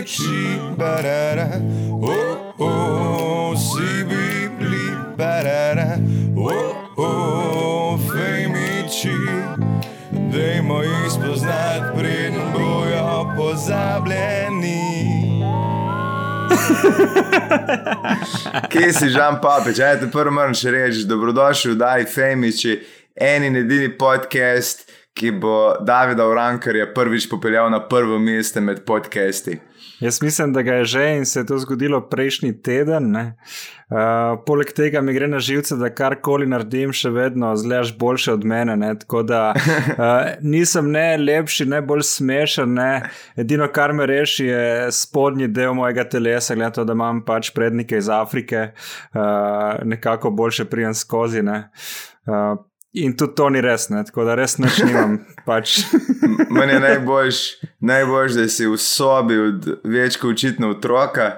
fejmiči, barara, oh, oh, si bibli, barara, oh, oh, fejmiči. Dajmo jih spoznati, preden bojo pozabljeni. Kje si Žan Papič? Ajde, prvo moram še reči, dobrodošli v Daj Femiči, en in edini podcast, ki bo Davida Urankarja prvič popeljal na prvo mesto med podcasti. Jaz mislim, da ga je že in se je to zgodilo prejšnji teden. Uh, poleg tega mi gre na živce, da karkoli naredim, še vedno zlež boljše od mene. Ne? Tako da uh, nisem ne lepši, ne bolj smešen. Ne? Edino, kar me reši, je spodnji del mojega telesa, glede to, da imam pač prednike iz Afrike, uh, nekako boljše prijem skozi. Uh, In tudi to ni res, ne? tako da res neč nimam. Pač. Meni je najboljš, najboljš, da si v sobi od večkrat očitno otroka,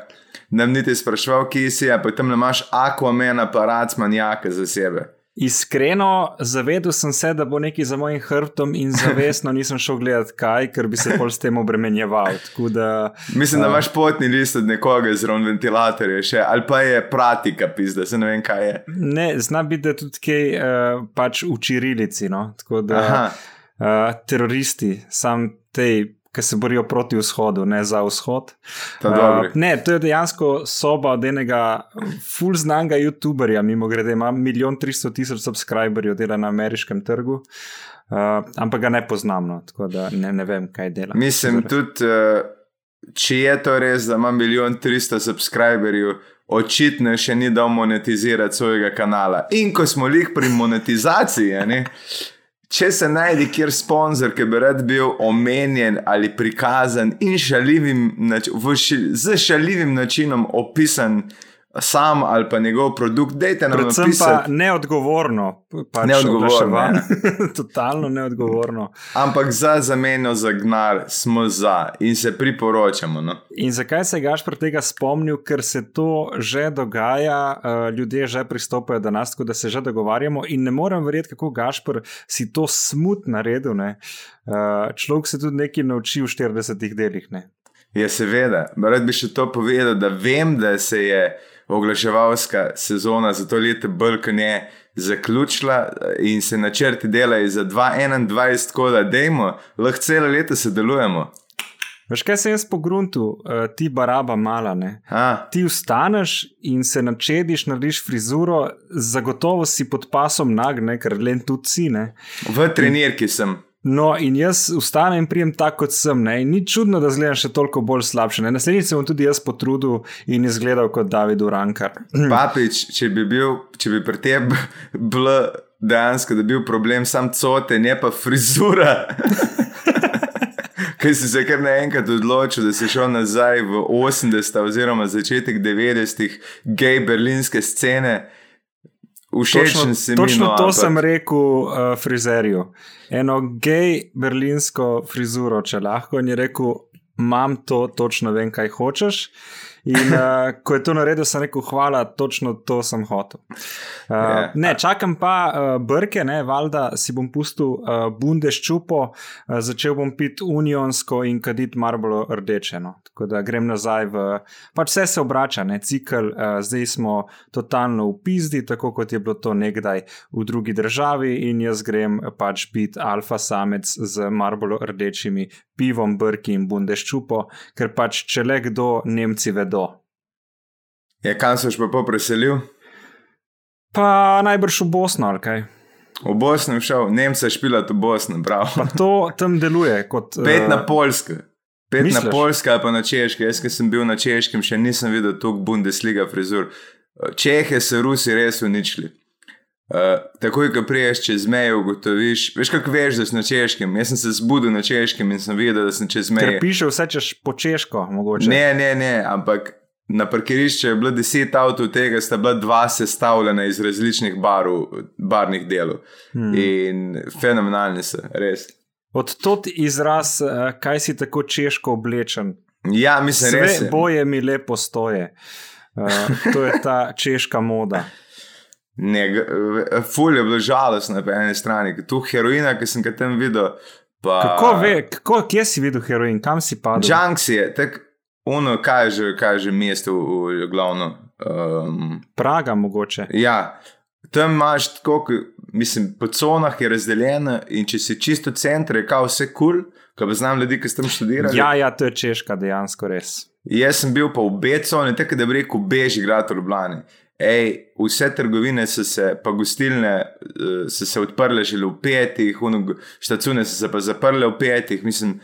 da niti sprašval, kje si, a potem imaš akvamen aparat, manjake za sebe. Iskreno, zavedel sem se, da bo nekaj za mojim hrbtom, in zavestno nisem šel gledat, kaj, ker bi se pol s tem obremenjeval. Da, Mislim, da imaš potni list od nekoga zraven ventilatorja, še, ali pa je pratika, pizda, se ne vem, kaj je. Ne, zna biti, da tudi kaj uh, pač v čirilici. No? Tako da uh, teroristi, sam tej ki se borijo proti vzhodu, ne za vzhod. Uh, ne, to je dejansko soba od enega full znanga YouTuberja, mimo grede, ima milijon tristo tisoč subscriberjev, dela na ameriškem trgu. Uh, ampak ga ne poznam, no, tako da ne, ne vem, kaj dela. Mislim tudi, uh, če je to res, da ima milijon tristo subscriberjev. Očitno še ni dal monetizirati svojega kanala. In ko smo jih pri monetizaciji, če se najde kjer sponzor, ki bi rad bil omenjen ali prikazan in šaljivim, z šaljivim načinom opisan sam ali pa njegov produkt, dajte nam Predvsem napisati. pa neodgovorno. Pač Neodgovorno, oglaševanje. Totalno neodgovorno. Ampak za zamenjo za gnar smo za in se priporočamo. No? In zakaj se je Gašpr tega spomnil? Ker se to že dogaja, uh, ljudje že pristopajo do nas, tako da se že dogovarjamo. In ne morem verjeti, kako Gašpr si to smut naredil. Uh, človek se tudi nekaj nauči v 40 delih. Ne? Ja, seveda. Rad bi še to povedal, da vem, da se je oglaševalska sezona za to leto Balkanje zaključila in se načrti delajo za 2021, tako da dejmo, lahko celo leto sodelujemo. Veš, kaj se jaz po gruntu, uh, ti baraba mala. Ti vstaneš in se načediš, narediš frizuro, zagotovo si pod pasom nagne, ker len tudi si. Ne? V trenirki sem. No, in jaz vstanem in prijem tako, kot sem. Ne? In ni čudno, da zgledam še toliko bolj slabše. Ne? Naslednjič se bom tudi jaz potrudil in izgledal kot David Urankar. Papič, če bi, bil, če bi pri tebi bil dejansko, da bi bil problem sam cote, ne pa frizura. Ker si se kar naenkrat odločil, da si šel nazaj v 80. oziroma začetek 90. gej berlinske scene. Všeč točno, si točno mi, no, to ampak... sem rekel uh, frizerju. Eno gej berlinsko frizuro, če lahko. In je rekel, imam to, točno vem, kaj hočeš. In uh, ko je to naredil, sem rekel, hvala, točno to sem hotel. Uh, yeah. Ne, čakam pa uh, brke, ne, valjda si bom pustil uh, bundes čupo, uh, začel bom piti unionsko in kaditi marbolo rdeče. No. Tako da grem nazaj v. Pač vse se obrača, ne, cikl, uh, zdaj smo totalno v pizdi, tako kot je bilo to nekdaj v drugi državi, in jaz grem pač biti alfa samec z marbolo rdečimi pivom, brki in bundes čupo, ker pač če le kdo, Nemci vedo. Ja, kam si pa preselil? Pa najbrž v Bosno ali kaj. V Bosno je šel, Nemce špilat v Bosno, prav. Pa to tam deluje kot. Pet na Poljsko. Pet Misliš? na Poljsko ali pa na Češkem. Jaz, ki sem bil na Češkem, še nisem videl toliko Bundesliga frizur. Čehe so Rusi res uničili. Uh, takoj, ko priješ čez mejo, ugotoviš, veš, kako veš, da si na češkem. Jaz sem se zbudil na češkem in sem videl, da sem čez mejo. Ker piše vse češ po češko, mogoče. Ne, ne, ne, ampak na parkirišču je bilo deset avtov, tega sta bila dva sestavljena iz različnih barv, barvnih delov. Hmm. In fenomenalni so, res. Od tod izraz, uh, kaj si tako češko oblečen. Ja, mislim, res. Sve boje mi lepo stoje. Uh, to je ta češka moda. Ne, ful je bilo žalostno na eni strani, tu heroina, ki sem ga tam videl. Pa... Kako ve, kako, kje si videl heroin, kam si padel? Junks je, tak, ono, kaj že, kaj že mesto v, glavno. Um, Praga mogoče. ja, tam imaš tako, mislim, po conah je razdeljeno in če si čisto center, je kao vse kul, cool, ko pa znam ljudi, ki s tem študirajo. Ja, ja, to je češka, dejansko res. Jaz sem bil pa v Beconi, tako da bi rekel, beži igrati v Ljubljani. Ej, vse trgovine so se, pa gostilne eh, so se odprle že v petih, štacune so se pa zaprle v petih. Mislim,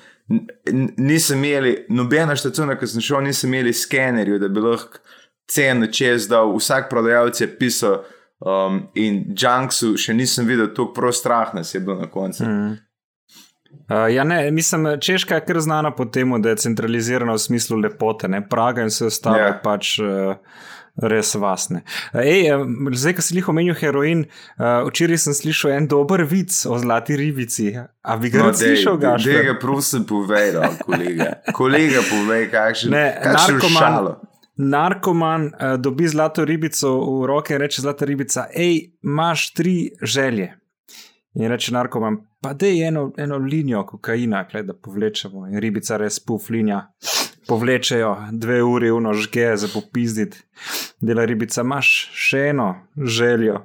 nisem imeli, nobena štacuna, ki sem šel, nisem imeli skenerjev, da bi lahko ceno čez dal. Vsak prodajalec je pisal. Um, in Junksu še nisem videl, tako prav strah nas je bilo na koncu. Mm. Uh, ja, ne, mislim, Češka je kar znana po tem, da je centralizirana v smislu lepote, ne Praga in vse ostalo Ja. je pač uh, res vasne. Ej, zdaj, ko si jih omenil heroin, uh, včeraj sem slišal en dober vic o zlati ribici. A bi ga no, slišal, da Gašper? ga prosim, povej, no, kolega. Kolega, povej, kakšen Ne, kakšen narkoman- šalo. Narkoman uh, dobi zlato ribico v roke in reče: Zlata ribica, hej, imaš tri želje. In reče narkoman, pa da je eno, eno linijo kokaina, klej, da povlečemo. In ribica res puf linija, povlečejo dve uri v nožge za popizditi. Dela ribica, imaš še eno željo.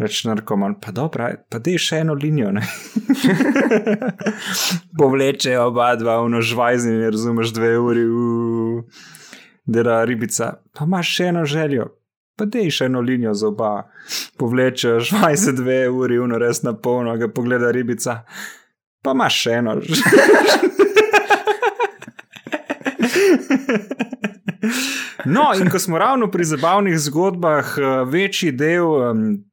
Reče narkoman, pa dobro, pa da je še eno linijo. ne." Povlečejo oba dva v nožvajzni, razumeš, dve uri. Uh dela ribica, pa imaš še eno željo, pa dej še eno linijo za oba. Povlečeš 22 uri, uno res na polno, ga pogleda ribica, pa imaš še eno. No, in ko smo ravno pri zabavnih zgodbah, eh, večji del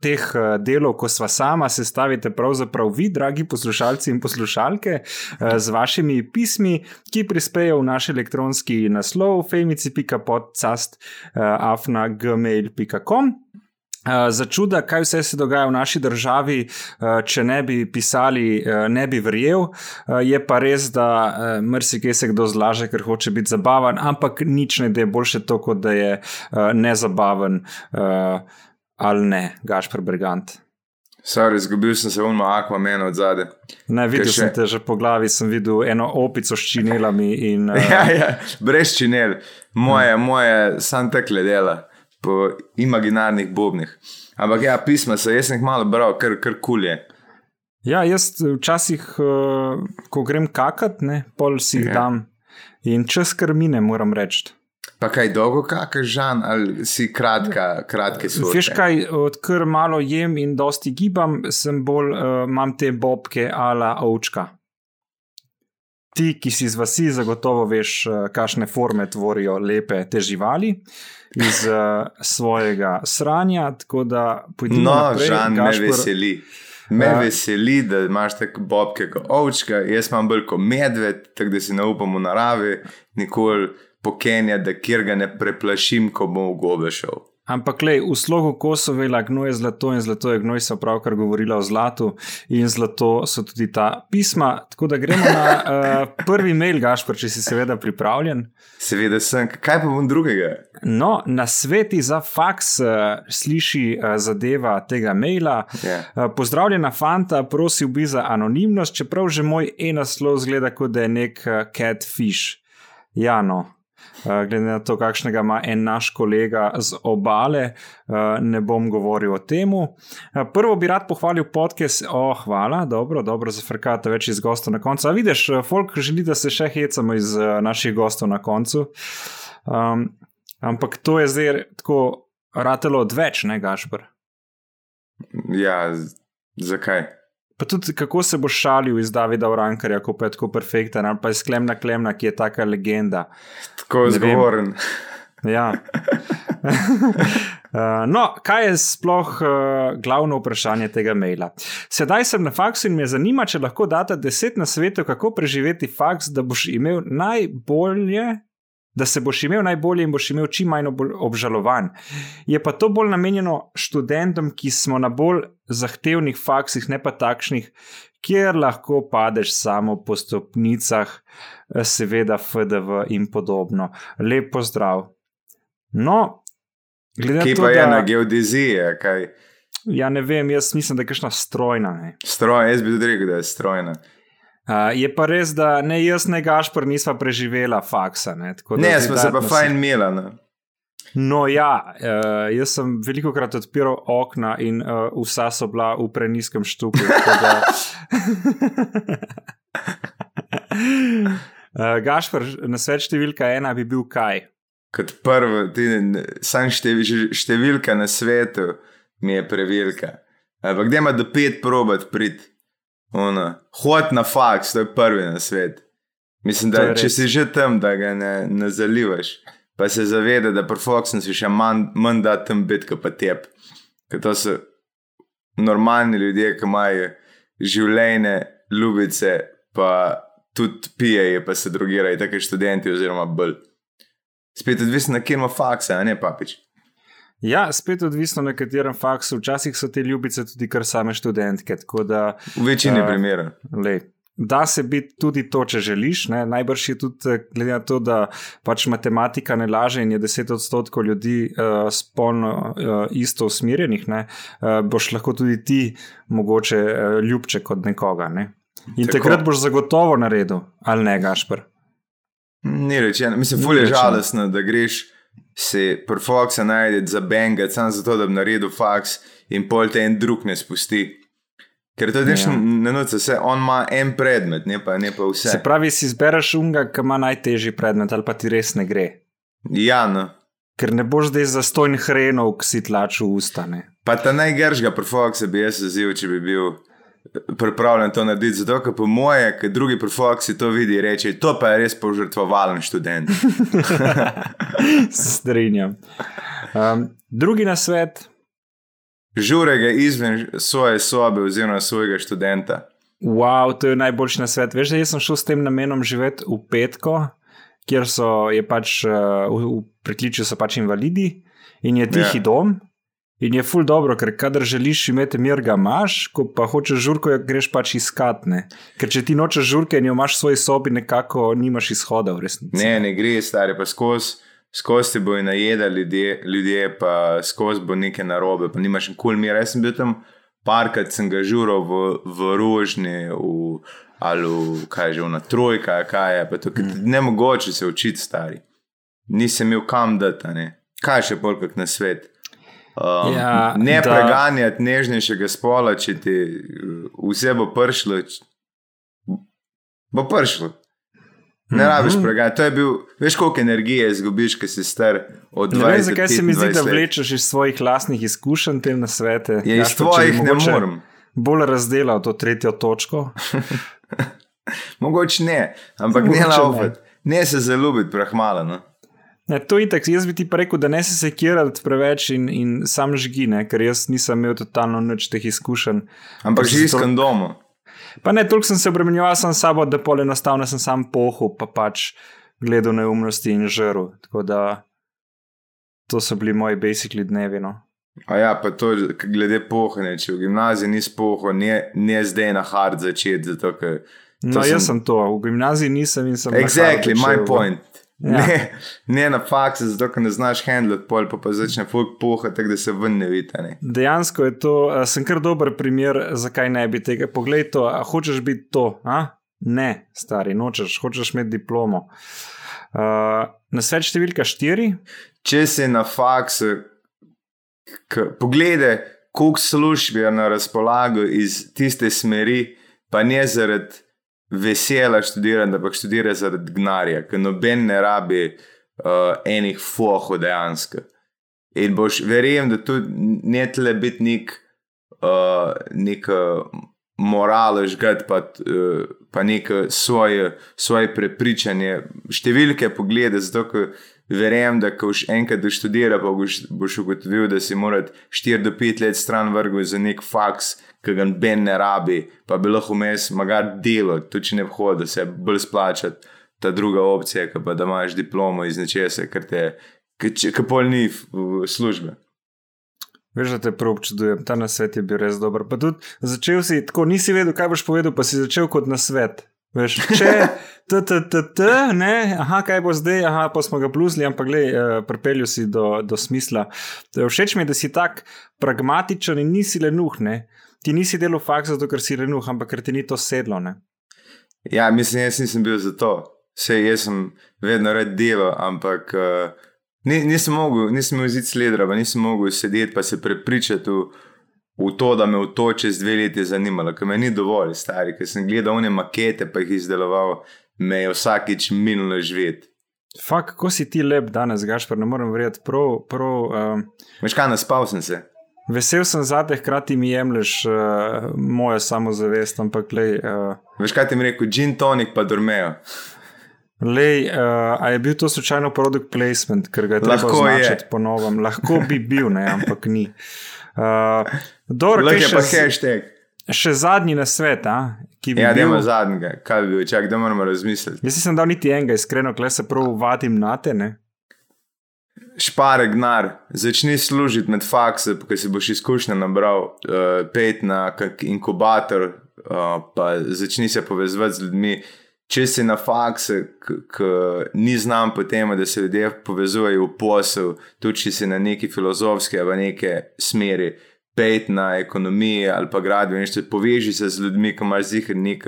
teh eh, delov, ko sva sama, sestavite pravzaprav vi, dragi poslušalci in poslušalke, eh, z vašimi pismi, ki prispejo v naš elektronski naslov femici.podcast Uh, Za čuda, kaj vse se dogaja v naši državi, uh, če ne bi pisali, uh, ne bi verjel. Uh, Je pa res, da marsikaj se kdo zlaže, ker hoče biti zabaven, ampak nič ne da je boljše to, kot da je nezabaven ali ne, Gašpr Brigant. Sorry, izgubil sem se unmo akvamen od zadaj. Ne, videl Kaj sem še? te že po glavi, sem videl eno opico s činelami in uh, Ja, ja, brez činel, moje, moje sam tekle dela po imaginarnih bobnih. Ampak ja, pisma so, jaz sem jih malo bral, kar, kar kulje. Ja, jaz včasih, uh, ko grem kakat, ne, pol si jih Ja. dam in čas kar mine, moram reči. Pa kaj dolgo, kakor žan, ali si kratka, kratke svoje. Veš kaj, odkar malo jem in dosti gibam, sem bolj, uh, imam te bobke ala ovčka. Ti, ki si z vasi, zagotovo veš, kakšne forme tvorijo lepe te živali iz uh, svojega sranja. Tako da pojdimo No, naprej. žan me Gašper. veseli. Me Ja. veseli, da imaš tako bobke kot ovčka, jaz imam bolj kot medved, tako da si ne upam v naravi, nikoli pokenja, da kjer ga ne preplašim, ko bom v gobe šel. Ampak, lej, v slogu Kosovela gnoj je zlato in zlato je gnoj, so pravkar govorila o zlatu in zlato so tudi ta pisma. Tako da gremo na uh, prvi mail, Gašpor, če si seveda pripravljen. Seveda sem, kaj pa bom drugega? No, na sveti za faks uh, sliši uh, zadeva tega maila. Ja. Uh, pozdravljena, fanta, prosil bi za anonimnost, čeprav že moj e-naslov zgleda kot da je nek uh, catfish. Ja, no. Uh, glede na to, kakšnega ima en naš kolega z obale, uh, ne bom govoril o tem. Uh, prvo bi rad pohvalil podcast, oh, hvala, dobro, dobro, zafrkate več iz gostov na koncu. A vidiš, folk želi, da se še hecamo iz naših gostov na koncu. Um, ampak to je zdaj tako ratelo odveč, ne Gašpr. Ja, zakaj? Pa tudi kako se boš šalil iz Davida Urankarja, ko je tako perfekten, ali pa iz Klemna Klemna, ki je taka legenda. Tako vem. zgovoren. Ja. Uh, no, kaj je sploh uh, glavno vprašanje tega maila? Sedaj sem na faksu in me zanima, če lahko date deset na svetu, kako preživeti faks, da boš imel najbolje. Da se boš imel najbolje in boš imel čim manj ob- obžalovan. Je pa to bolj namenjeno študentom, ki smo na bolj zahtevnih faksih, ne pa takšnih, kjer lahko padeš samo po stopnicah, seveda FDV in podobno. Lep pozdrav. No, glede Kje na to, pa je na da geodeziji, kaj? ja, ne vem, jaz mislim, da je kakšna strojna. Ne. Stroj, jaz bi tudi rekel, da je strojna. Uh, je pa res, da ne jaz, ne Gašpor nisva preživela faksa. Ne, da Ne, smo se pa fajn imela. Ne? No, ja, uh, jaz sem veliko krat odpiral okna in uh, vsa so bila v preniskem štuku. Da... uh, Gašpor, na svet številka ena bi bil kaj? Kot prvo, ti sam števi, številka na svetu mi je prevelika. Ampak ima do pet probat prid. Ono, hod na faks, to je prvi na svet. Mislim, da če si že tam, da ga ne, ne zalivaš, pa se zaveda, da pri Foxu si še manj, manj da tam biti, kot pa tep. Ker to so normalni ljudje, ki imajo življenje, ljubice, pa tudi pijejo, pa se drugirajo, tako kot študenti, oziroma bolj. Spet odvisno, kje ima faksa, a ne papič. Ja, spet odvisno na katerem faksu. Včasih so te ljubice tudi kar same študentke. Da, V večini Eh, uh, primerov. lej, da se biti tudi to, če želiš. Ne? Najbrž je tudi, eh, glede na to, da pač matematika ne laže in je 10 odstotkov ljudi uh, spolno uh, isto usmerjenih, ne? uh, boš lahko tudi ti mogoče uh, ljubček od nekoga. Ne? In Tako. takrat boš zagotovo naredil, ali ne, Gašpr. Ni rečeno, mislim, Ni fulje žalostno, da greš si pri Foxu najti za benga, samo zato, da bi naredil faks in pol te en drug ne spusti. Ker to je Ja. ne nuca, vse on ima en predmet, ne pa, ne pa vse. Se pravi, si izbereš unga, ki ima najtežji predmet, ali pa ti res ne gre. Ja, no. Ker ne boš zdaj za stojn hrenov, ki si tlačil ustane. Pa ta najgršga pri Foxu bi jaz zazil, če bi bil pripravljen to narediti. Zato, ker po moje, ker drugi pri Foxu to vidi, reče, to pa je res požrtvovalen študent. Strinjam. Um, drugi na svet, Žure ga izven svoje sobe oziroma svojega študenta. wow, to je najboljši na svet. Veš, da jaz sem šel s tem namenom živeti v Petko, kjer so pač uh, v, v prekličju so pač invalidi in je tihi Ja. dom. In je ful dobro, ker kadar želiš imeti mir, ga imaš, ko pa hočeš žurko, jo greš pač iskat. Ne? Ker če ti nočeš žurke in jo imaš v svoji sobi, nekako nimaš izhoda v resnici. Ne, ne gre, stari, pa skozi. Skozi ti bojo najedali ljudje, ljudje, pa skozi bo nekaj narobe, pa nimaš nikoli mir. Jaz sem bil tam parkrat, sem ga žural v, v rožni, v, ali v, kaj že, na trojka, kaj je, pa to, mm. ne mogoče se učiti, stari. Nisem imel kam dati, ne. Kaj še kot na svet. Um, Ja, ne da- preganjati nežnejšega spola, če ti uh, vse bo pršlo. č- Bo pršlo. Ne Mhm. rabiš preganjati. To je bil, veš, koliko energije izgubiš, ki si star od 20 Ne vem, zakaj se mi zdi, da let. vlečeš iz svojih lastnih izkušenj te na svete. Ja, iz tvojih ne morem. Bolj razdelal to tretjo točko. Mogoče ne, ampak Mogoče ne. laufati. Ne se zaljubiti, prahmala. No? Ne, to je tako. Jaz bi ti pa rekel, da ne se sekirati preveč in, in sam žgi, ne, ker jaz nisem imel totalno nič teh izkušenj. Ampak živi s kondomom. Pa ne, toliko sem se obremenjeval sam s sabo, da pol enostavno sem sam pohul, pa pač gledal neumnosti in žrl. Tako da to so bili moji basically dnevi. No. A ja, pa to glede pohane, če v gimnaziji nisi pohal, ne, ne zdaj na hard začeti, zato. No, sem- jaz sem to, v gimnaziji nisem in sem. Exactly, my v- point. Ja. Ne, ne na faksu, zato ker ne znaš handlat, pol pa, pa začne folk poha, tako da se ven ne vidi. Dejansko je to, sem kar dober primer, zakaj ne bi tega. Poglej to, a hočeš biti to? A? Ne, stari, nočeš, hočeš imeti diplomo. Uh, na svet številka štiri, Če si na faksu, poglede, koliko služb je na razpolago iz tiste smeri, pa ne zaradi vesela študirati, ampak študira zaradi gnarja, ker noben ne rabi uh, enih fohov dejansko. In boš, verjem, da tudi ne tle biti nek, uh, nek moral, žgat, pa, uh, pa neko svoje, svoje prepričanje, številke poglede, zato ker verjamem, da ko boš enkrat doštudira, pa boš, boš ugotovil, da si morat 4 do 5 let stran vrgel za nek faks, ki ga ben ne rabi, pa bi lahko vmes magar delo, tudi če ne vhod, da se bolj splačati. Ta druga opcija, pa da imaš diplomo iz nečesa, ker te, ki pol ni v- v službe. veš, da te prav občudujem, ta na svet je bil res dober. Pa tudi začel si tako, nisi vedel, kaj boš povedal, pa si začel kot na svet. Veš, če t, t, t, t, ne, aha, kaj bo zdaj, aha, pa smo ga bluzli, ampak gledaj, uh, pripeljal si do, do smisla. Eh, Všeč mi je, da si tak pragmatičen in nisi lenuh, ne. Ti nisi delal faks zato, ker si lenuh, ampak ker ti ni to sedlo, ne. Ja, mislim, jaz nisem bil za to. Vse jaz sem vedno rad delal, ampak uh, ni, nisem mogel, nisem imel zid sledra, pa nisem mogel sedeti pa se prepričati v, v to, da me v to čez dve leti zanimalo, ker me ni dovolj stari, ker sem gledal one makete, pa jih izdeloval, me je vsakič minulo živeti. Fak, kako si ti lep danes, Gašpor, ne morem verjeti. Prav, prav, um, Veš kaj, naspal sem se. Vesel sem zate, hkrati mi jemliš uh, mojo samozavest, ampak lej. Uh, Veš kaj ti mi rekel, gin tonik pa dormejo. Lej, uh, a je bil to slučajno produkt placement, ker ga je treba Lahko je. označiti po novem? Lahko bi bil, ne, ampak ni. Uh, dobro, Lahko kaj je pa še, z- hashtag. še zadnji na svet, a, ki bi Ja, bil. dajmo zadnjega, kaj bi bil, čak, da moramo razmisliti. Jaz nisem dal niti enega, iskreno, kle se prav vadim na te. Ne? Špare gnar, začni služiti med fakse, ker si boš izkušnja nabral, uh, pet na kak inkubator, uh, pa začni se povezovati z ljudmi. Če si na fakse, ki ni znam po tem, da se ljudje povezujejo v posel, tudi če si na neki filozofski ali neki smeri, pet na ekonomiji ali pa gradbeništvo, poveži se z ljudmi, ki imaš zihar nek,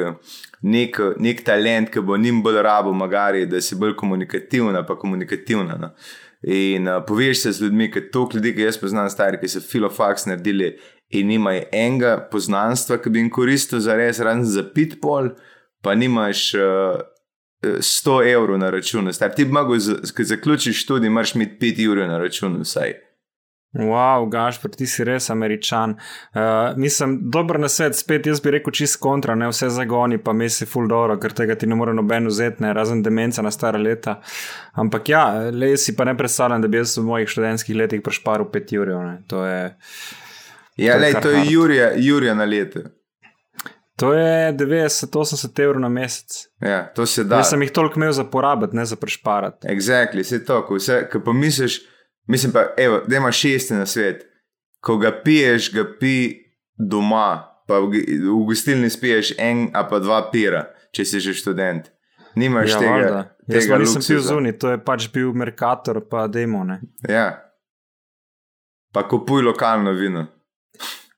nek, nek talent, ki bo njim bolj rabo, magari, da si bolj komunikativna, pa komunikativna. No. In uh, poveš se z ljudmi, ki to ljudi, ki jaz poznam, stari, ki so filofaks naredili in nimajo enega poznanstva, ki bi jim koristil za res, razen za pitpol, pa nimaš uh, 100 evrov na računu. Star, ti bi mogel, ko zaključiš študij, imaš imeti 5 evrov na računu vsaj. Wow, Gašpor, ti si res američan. Uh, mislim, dober na svet, spet jaz bi rekel čist kontra, ne vse zagoni, pa mi si full dobro, ker tega ti ne more noben vzeti, ne, razen demenca na stara leta. Ampak ja, le si pa ne predstavljam, da bi jaz v mojih študentskih letih prešparil 5 jurjev. ne. To je, Ja, To je kar to je hard. Jurija, Jurija na leto. to je 90-80 evrov na mesec. Ja, to se da. Jaz sem jih toliko imel za porabiti, ne za prešparati. Exactly, vse to, ko, vse, ko pomisliš, mislim pa, evo, da imaš šesti na svet. Ko ga piješ, ga pi doma, pa v, v gostilni spiješ en a pa dva pira, če si že študent. Nimaš Ja, tega. valjda. Jaz tega nisem luksuza. zunaj, to je pač bil Merkator, pa Demone. Ja. Pa kupuj lokalno vino.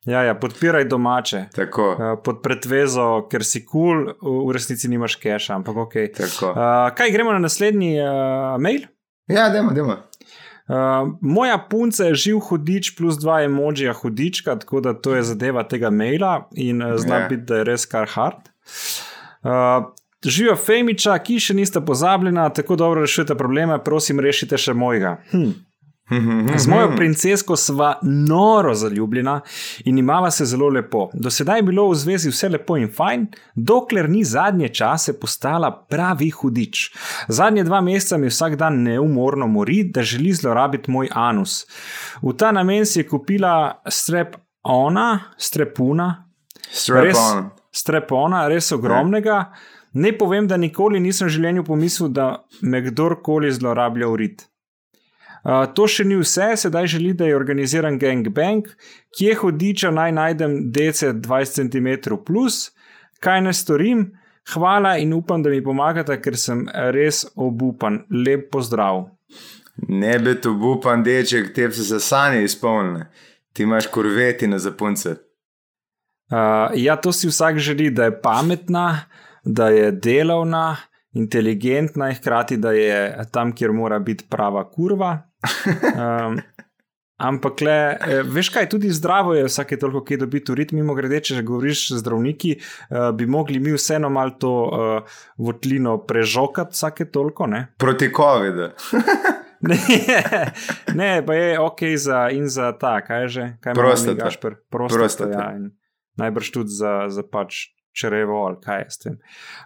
Ja, ja, podpiraj domače. Tako, Uh, pod pretvezo, ker si kul, cool, v resnici nimaš keša, ampak ok. tako. Uh, kaj gremo na naslednji uh, mail? Ja, dajmo, dajmo. Uh, moja punca je živ hudič plus dva emojija hudička, tako da to je zadeva tega maila in uh, zna Ja. yeah. biti, da je res kar hard. Uh, živijo Femiča, ki še niste pozabljena, tako dobro rešujete probleme, prosim, rešite še mojega. Hm. Z mojo princesko sva noro zaljubljena in imava se zelo lepo. Do sedaj je bilo v zvezi vse lepo in fajn, dokler ni zadnje čase postala pravi hudič. Zadnje dva meseca mi vsak dan neumorno mori, da želi zlorabiti moj anus. V ta namen si je kupila strep ona, strepuna, Strap res, on. strepona, res ogromnega. Ne povem, da nikoli nisem v življenju pomislil, da me kdorkoli zlorablja v rit. Uh, to še ni vse, sedaj želi, da je organiziran gangbang, kje hodiča naj najdem DC 20 cm, kaj ne storim. Hvala in upam, da mi pomagate, ker sem res obupan. Lep pozdrav. Ne bi to bupan deček, te so se sanje izpolnile. Ti imaš korveti na zapunce. Uh, ja, to si vsak želi, da je pametna, da je delovna, inteligentna in hkrati, da je tam, kjer mora biti prava kurva. Um, ampak, le, eh, veš kaj, tudi zdravo je vsake toliko, ki dobiti v ritmu. Mimo grede, če že govoriš z zdravniki, uh, bi mogli mi vseeno malo to uh, votlino prežokati vsake toliko. Ne? Proti COVID-u. Ne, ne, pa je ok za in za ta, kaj je že, kaj ima Prostata. mi Gašper? Prostata, Prostata. Ja, najbrž tudi za, za pač črevo ali kaj je s tem.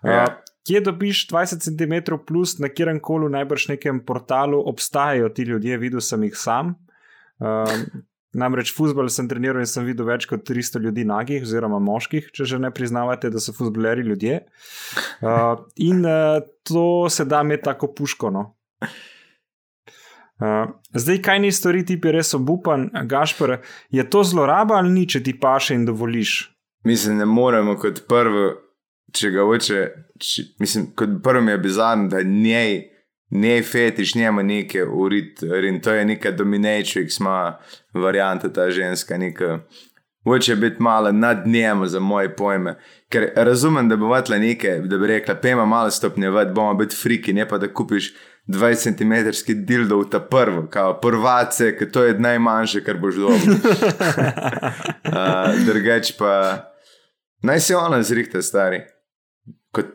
Ja. Uh, kje dobiš 20 cm plus na kjerem koli, najbrž nekem portalu obstajajo ti ljudje, videl sem jih sam. Um, Namreč futbol sem treniral in sem videl več kot 300 ljudi nagih, oziroma moških, če že ne priznavate, da so futboleri ljudje. Uh, in uh, to se da imeti tako puško. No. Uh, zdaj, kaj ni storiti, ti je res obupan, Gašpor, je to zloraba ali ni, če ti paše in dovoliš? Mislim, ne moremo kot prvo, če ga hoče. Če, mislim, kot prvo je bizarno, da njej, njej fetiš, njemu neke urit, in to je neka dominatrix, ima varianta ta ženska, neka hoče biti malo nad njim za moje pojme. Ker razumem, da bo vatla nekaj, da bi rekla, pema malo stopnjevati, bomo biti friki, ne pa da kupiš 20 cm dildo v ta prvo, kao prvace, ker to je najmanjše, kar boš dobil. uh, Drugač pa naj se ona zrihta, stari. Kot,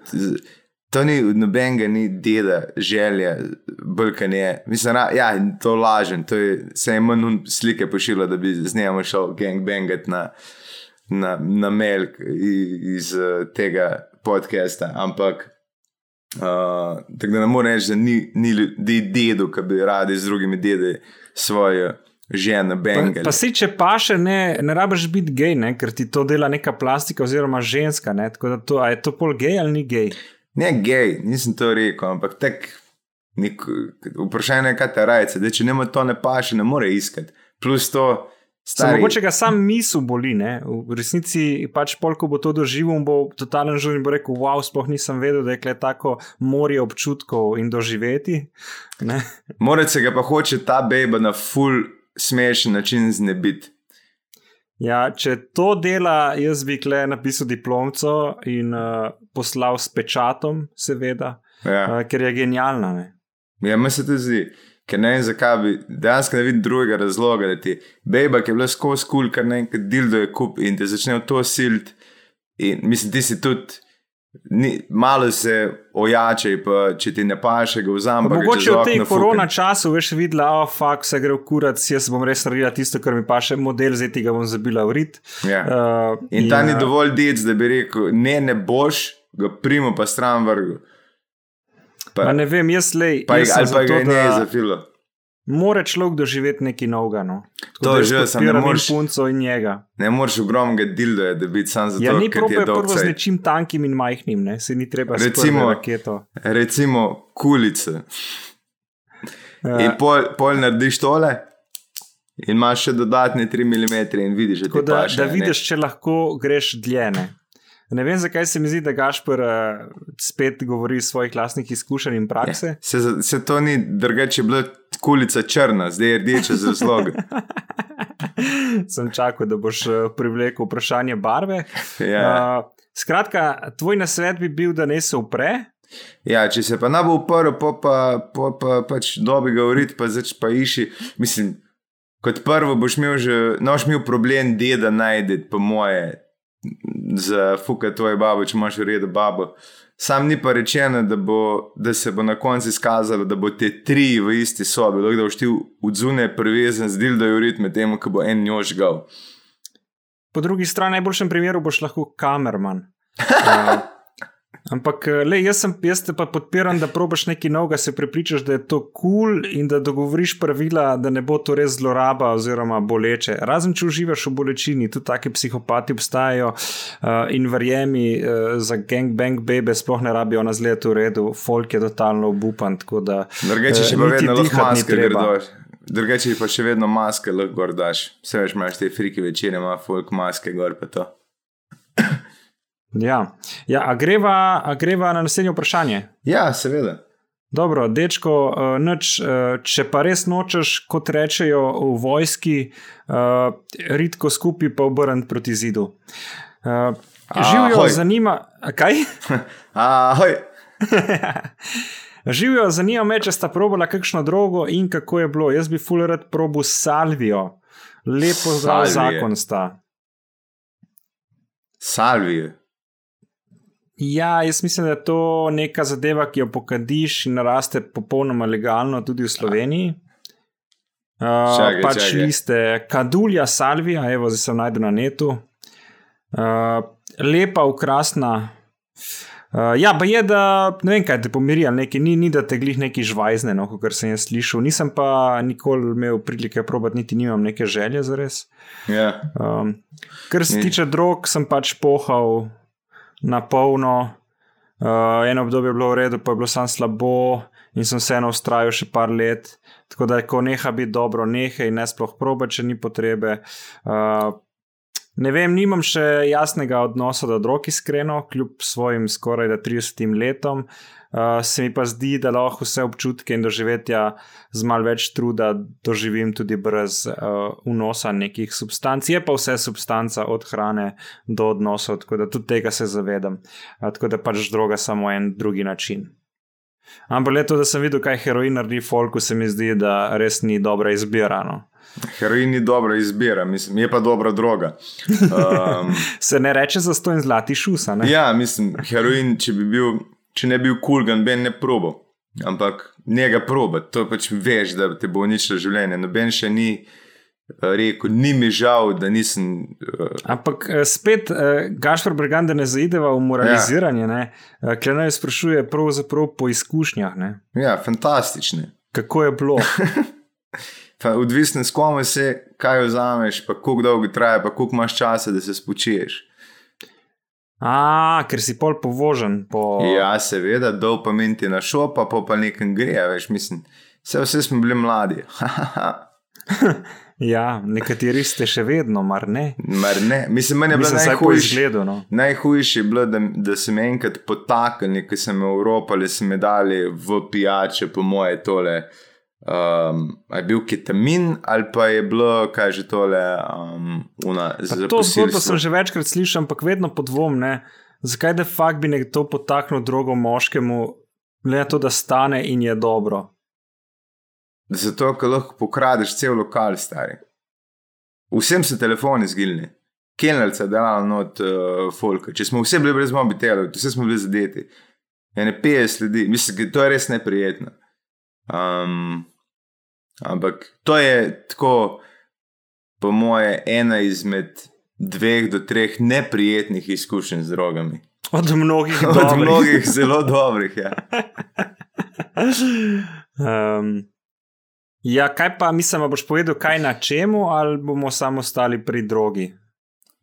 to ni nobenega, ni deda, želja, brkan je. Mislim, ra, ja, to lažem, to je, se je manj slike pošiljalo, da bi z njim šel gangbangat na, na, na i- iz tega podcasta, ampak. Uh, tako da ne morem reči, da ni, ni dedu, ki bi radi z drugimi dedi svojo ženo Pa, pa si, če pa še ne, ne rabiš biti gej, ne, ker ti to dela neka plastika oziroma ženska. Ne, tako da to, je to pol gej ali ni gej? Ne gej, nisem to rekel, ampak tek. Nek, vprašanje je, kaj te rajce, da če njemu to ne paše, ne more iskati. Plus to, Stari. stari, Mogoče ga sam misel boli, ne? v resnici pač pol, ko bo to doživel, bo totalen žul in bo rekel: Wow, sploh nisem vedel, da je kle tako morje občutkov in doživeti. Ne? mora se ga pa hoče ta beba na full smešen način znebiti. Ja, če to dela, jaz bi kle napisal diplomco in uh, poslal s pečatom, seveda, Ja. uh, ker je genialna. Ne? Ja, meni se to zdi, ker ne vem, zakaj bi dejansko ne vidim drugega razloga, da ti beba, ki je bila skozi kul, kar naenkrat dildo je kup in te začne v to silt. In mislim, ti si tudi. Ni, malo se ojačaj, pa če ti ne paše, ga vzamem. Pa mogoče v tej korona fukam. času veš videla, oh, fakt se gre v kurac, jaz bom res naredila tisto, kar mi paše, model zdaj ti ga bom zabila v rit. Ja. Uh, In ta ni uh, dovolj dec, da bi rekel, ne, ne boš, ga primo pa stran vrgu. Pa, Pa ne vem, jaz lej. pa, jaz sem ali pa za ga je ne da zafilo. Mora človek doživeti nekaj novega. No. Tako To da je že, samo ne moreš- punco in njega. Ne moreš ogromnega dildoja, da bi sam zato, Ja, ni ker ti probe je prvo z nečim tankim in majhnim, ne? se ni treba Recimo- Recimo, raketo. Recimo kulice. Uh, In pol, pol narediš tole, in imaš še dodatne 3 mm, in vidiš, da ti da, paše, da ne. vidiš, če lahko greš dlje. Ne? ne vem, zakaj se mi zdi, da Gašpor uh, spet govori iz svojih lastnih izkušenj in prakse. Se, se to ni drugače, bila kulica črna, zdaj je rdeča z razlogom. Sem čakal, da boš uh, privlekel vprašanje barve. Ja. Uh, skratka, tvoj nasvet bi bil, da ne se upre. ja, če se pa ne bo uprl, pa, pa, pa, pa pač dobi ga urit, pa zač pa iši. Mislim, kot prvo boš imel že, no, boš imel problem deda najti, po moje, za fuka tvoje babo, če imaš v redu babo. Sam ni pa rečeno, da, bo, da se bo na koncu izkazalo, da bo te tri v isti sobi, lahko da boš ti v zunaj prevezen z dildo urit med tem, ko bo en njož gal. Po drugi strani, v najboljšem primeru boš lahko kamerman. Uh, ampak, eh, le, jaz, sem, jaz te pa podpiram, da probaš nekaj novega, se prepričaš, da je to kul cool in da dogovoriš pravila, da ne bo to res zloraba oziroma boleče. Razen če uživaš v bolečini, tudi take psihopati obstajajo uh, in verjemi, uh, za gangbang bebe sploh ne rabijo na zlet v redu, folk je totalno obupan. Drugače, če pa niti vedno lahko maske treba. grdoš. Drugače pa še vedno maske lahko gor daš. Vse veš, imaš te friki večine, ima folk maske gor pa to. Ja, ja a, greva, a greva na naslednje vprašanje. Ja, seveda. Dobro, dečko, uh, nič, uh, če pa res nočeš, kot rečejo v vojski, uh, ritko skupaj pa obrniti proti zidu. Živijo, zanima, kaj? Ahoj. živijo, zanima me, če sta probala kakšno drogo in kako je bilo. Jaz bi fulerat probu salvijo, lepo zdrav Salvije. zakon sta. Salvije. Ja, jaz mislim, da je to neka zadeva, ki jo pokadiš in raste popolnoma legalno tudi v Sloveniji. Uh, Čakaj, pač čakaj. liste Kadulja Salvija, evo, zdaj sem najdel na netu. Uh, lepa, ukrasna. Uh, ja, pa je, da ne vem, kaj te pomiri, ali nekaj, ni, ni da te glih neki žvajzne, no, kot sem jaz slišal. Nisem pa nikoli imel prilike probati, niti nimam neke želje za res. Ja. Um, kar se Ni. tiče drog, sem pač pohal na polno. Uh, eno obdobje je bilo v redu, pa je bilo samo slabo, in sem vseeno ustrajal še par let. Tako da, ko neha biti dobro, neha in ne sploh proba, če ni potrebe. Uh, ne vem, nimam še jasnega odnosa do drog, iskreno, kljub svojim skoraj da 30 letom. Uh, se mi pa zdi, da lahko vse občutke in doživetja z malo več truda doživim tudi brez uh, vnosa nekih substanc. Je pa vse substanca od hrane do odnosov, tako da tudi tega se zavedam. Uh, tako da pač droga samo en drugi način. Ampak le to, da sem videl, kaj heroin naredi folku, se mi zdi, da res ni dobra izbira. No. Heroin ni dobra izbira, mislim, je pa dobra droga. Um, Se ne reče za sto in zlati šusa. Ne? ja, mislim, heroin, če, bi bil, če ne bi bil kulgan, ben ne probo. Ampak njega proba, to pač veš, da te bo uničilo življenje. Noben še ni eh, rekel, ni mi žal, da nisem. Uh, Ampak eh, spet, uh, Gašpor Bregan, da ne zaideva v moraliziranje, ja. uh, Klenaj sprašuje pravzaprav po izkušnjah. Ne? ja, fantastične. Kako je bilo? Odvisno s kom se, kaj vzameš, pa koliko dolgo traja, pa koliko imaš časa, da se spočiješ. A, ker si pol povožen po. Ja, seveda, dol pa menti na šo, pa pa, nekam gre, a veš, mislim. Vse, vse smo bili mladi. Ja, nekateri ste še vedno, mar ne. Mar ne, mislim, meni je bilo najhujše. No. Najhujše je bilo, da, da so me enkrat potaknili, ko v Evropi ali so me dali v pijače, po moje tole. Um, je bil ketamin ali pa je bilo, kaj že tole, um, una, za To zgodbo posilstvo. sem že večkrat slišal, ampak vedno podvom, ne. Zakaj da fakt bi nekdo potaknil drogo moškemu, le na to, da stane in je dobro. Zato, ker lahko pokradeš cel lokal, stari. Vsem so telefoni zgilni. Kelnerce delali not uh, folka. Če smo vsi bili brez mobitelov, vse smo bili zadeti. Ene 50 ljudi, mislim, da to je res neprijetno. Um, ampak to je tako, po moje, ena izmed dveh do treh neprijetnih izkušenj z drogami. Od mnogih Od dobrih. mnogih zelo dobrih. Ja. Um, ja, kaj pa mislim, a boš povedal, kaj na čemu, ali bomo samo ostali pri drogi?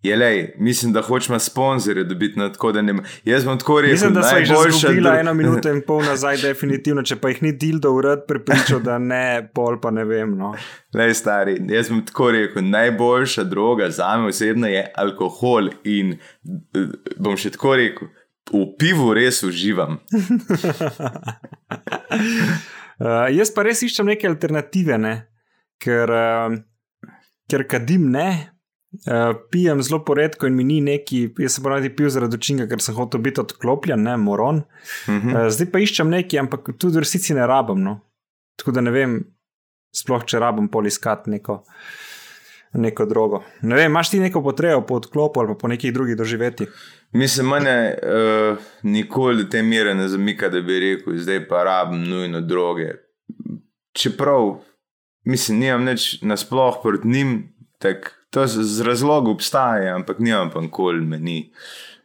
Je le, mislim, da hočemo sponzorje dobiti na tako, da ne. Jaz bom tako rekel, Mislim, da smo jih že izgubila dro- eno minuto in pol nazaj, definitivno. Če pa jih ni dildo urad prepričal, da ne, pol pa ne vem. No. Lej, stari, jaz bom tako rekel, najboljša droga za me osebno je alkohol. In eh, bom še tako rekel, v pivu res uživam. Uh, jaz pa res iščem neke alternative, ne? ker, uh, ker kadim ne. Uh, pijem zelo poredko in mi ni neki, jaz sem ponavadi pil zaradi učinka, ker sem hotel biti odklopljen, ne moron. Mhm. Uh, zdaj pa iščem neki, ampak tudi v resnici ne rabim. No. Tako da ne vem, sploh če rabim poliskati neko, neko drogo. Ne vem, imaš ti neko potrebo po odklopu ali po nekih drugih doživetjih? Mislim, mene uh, nikoli te mere ne zamika, da bi rekel, zdaj pa rabim nujno droge. Čeprav, mislim, nimam nič nasploh proti njim, tako to z, z razlogom obstaja, ampak nimam pa nikoli meni.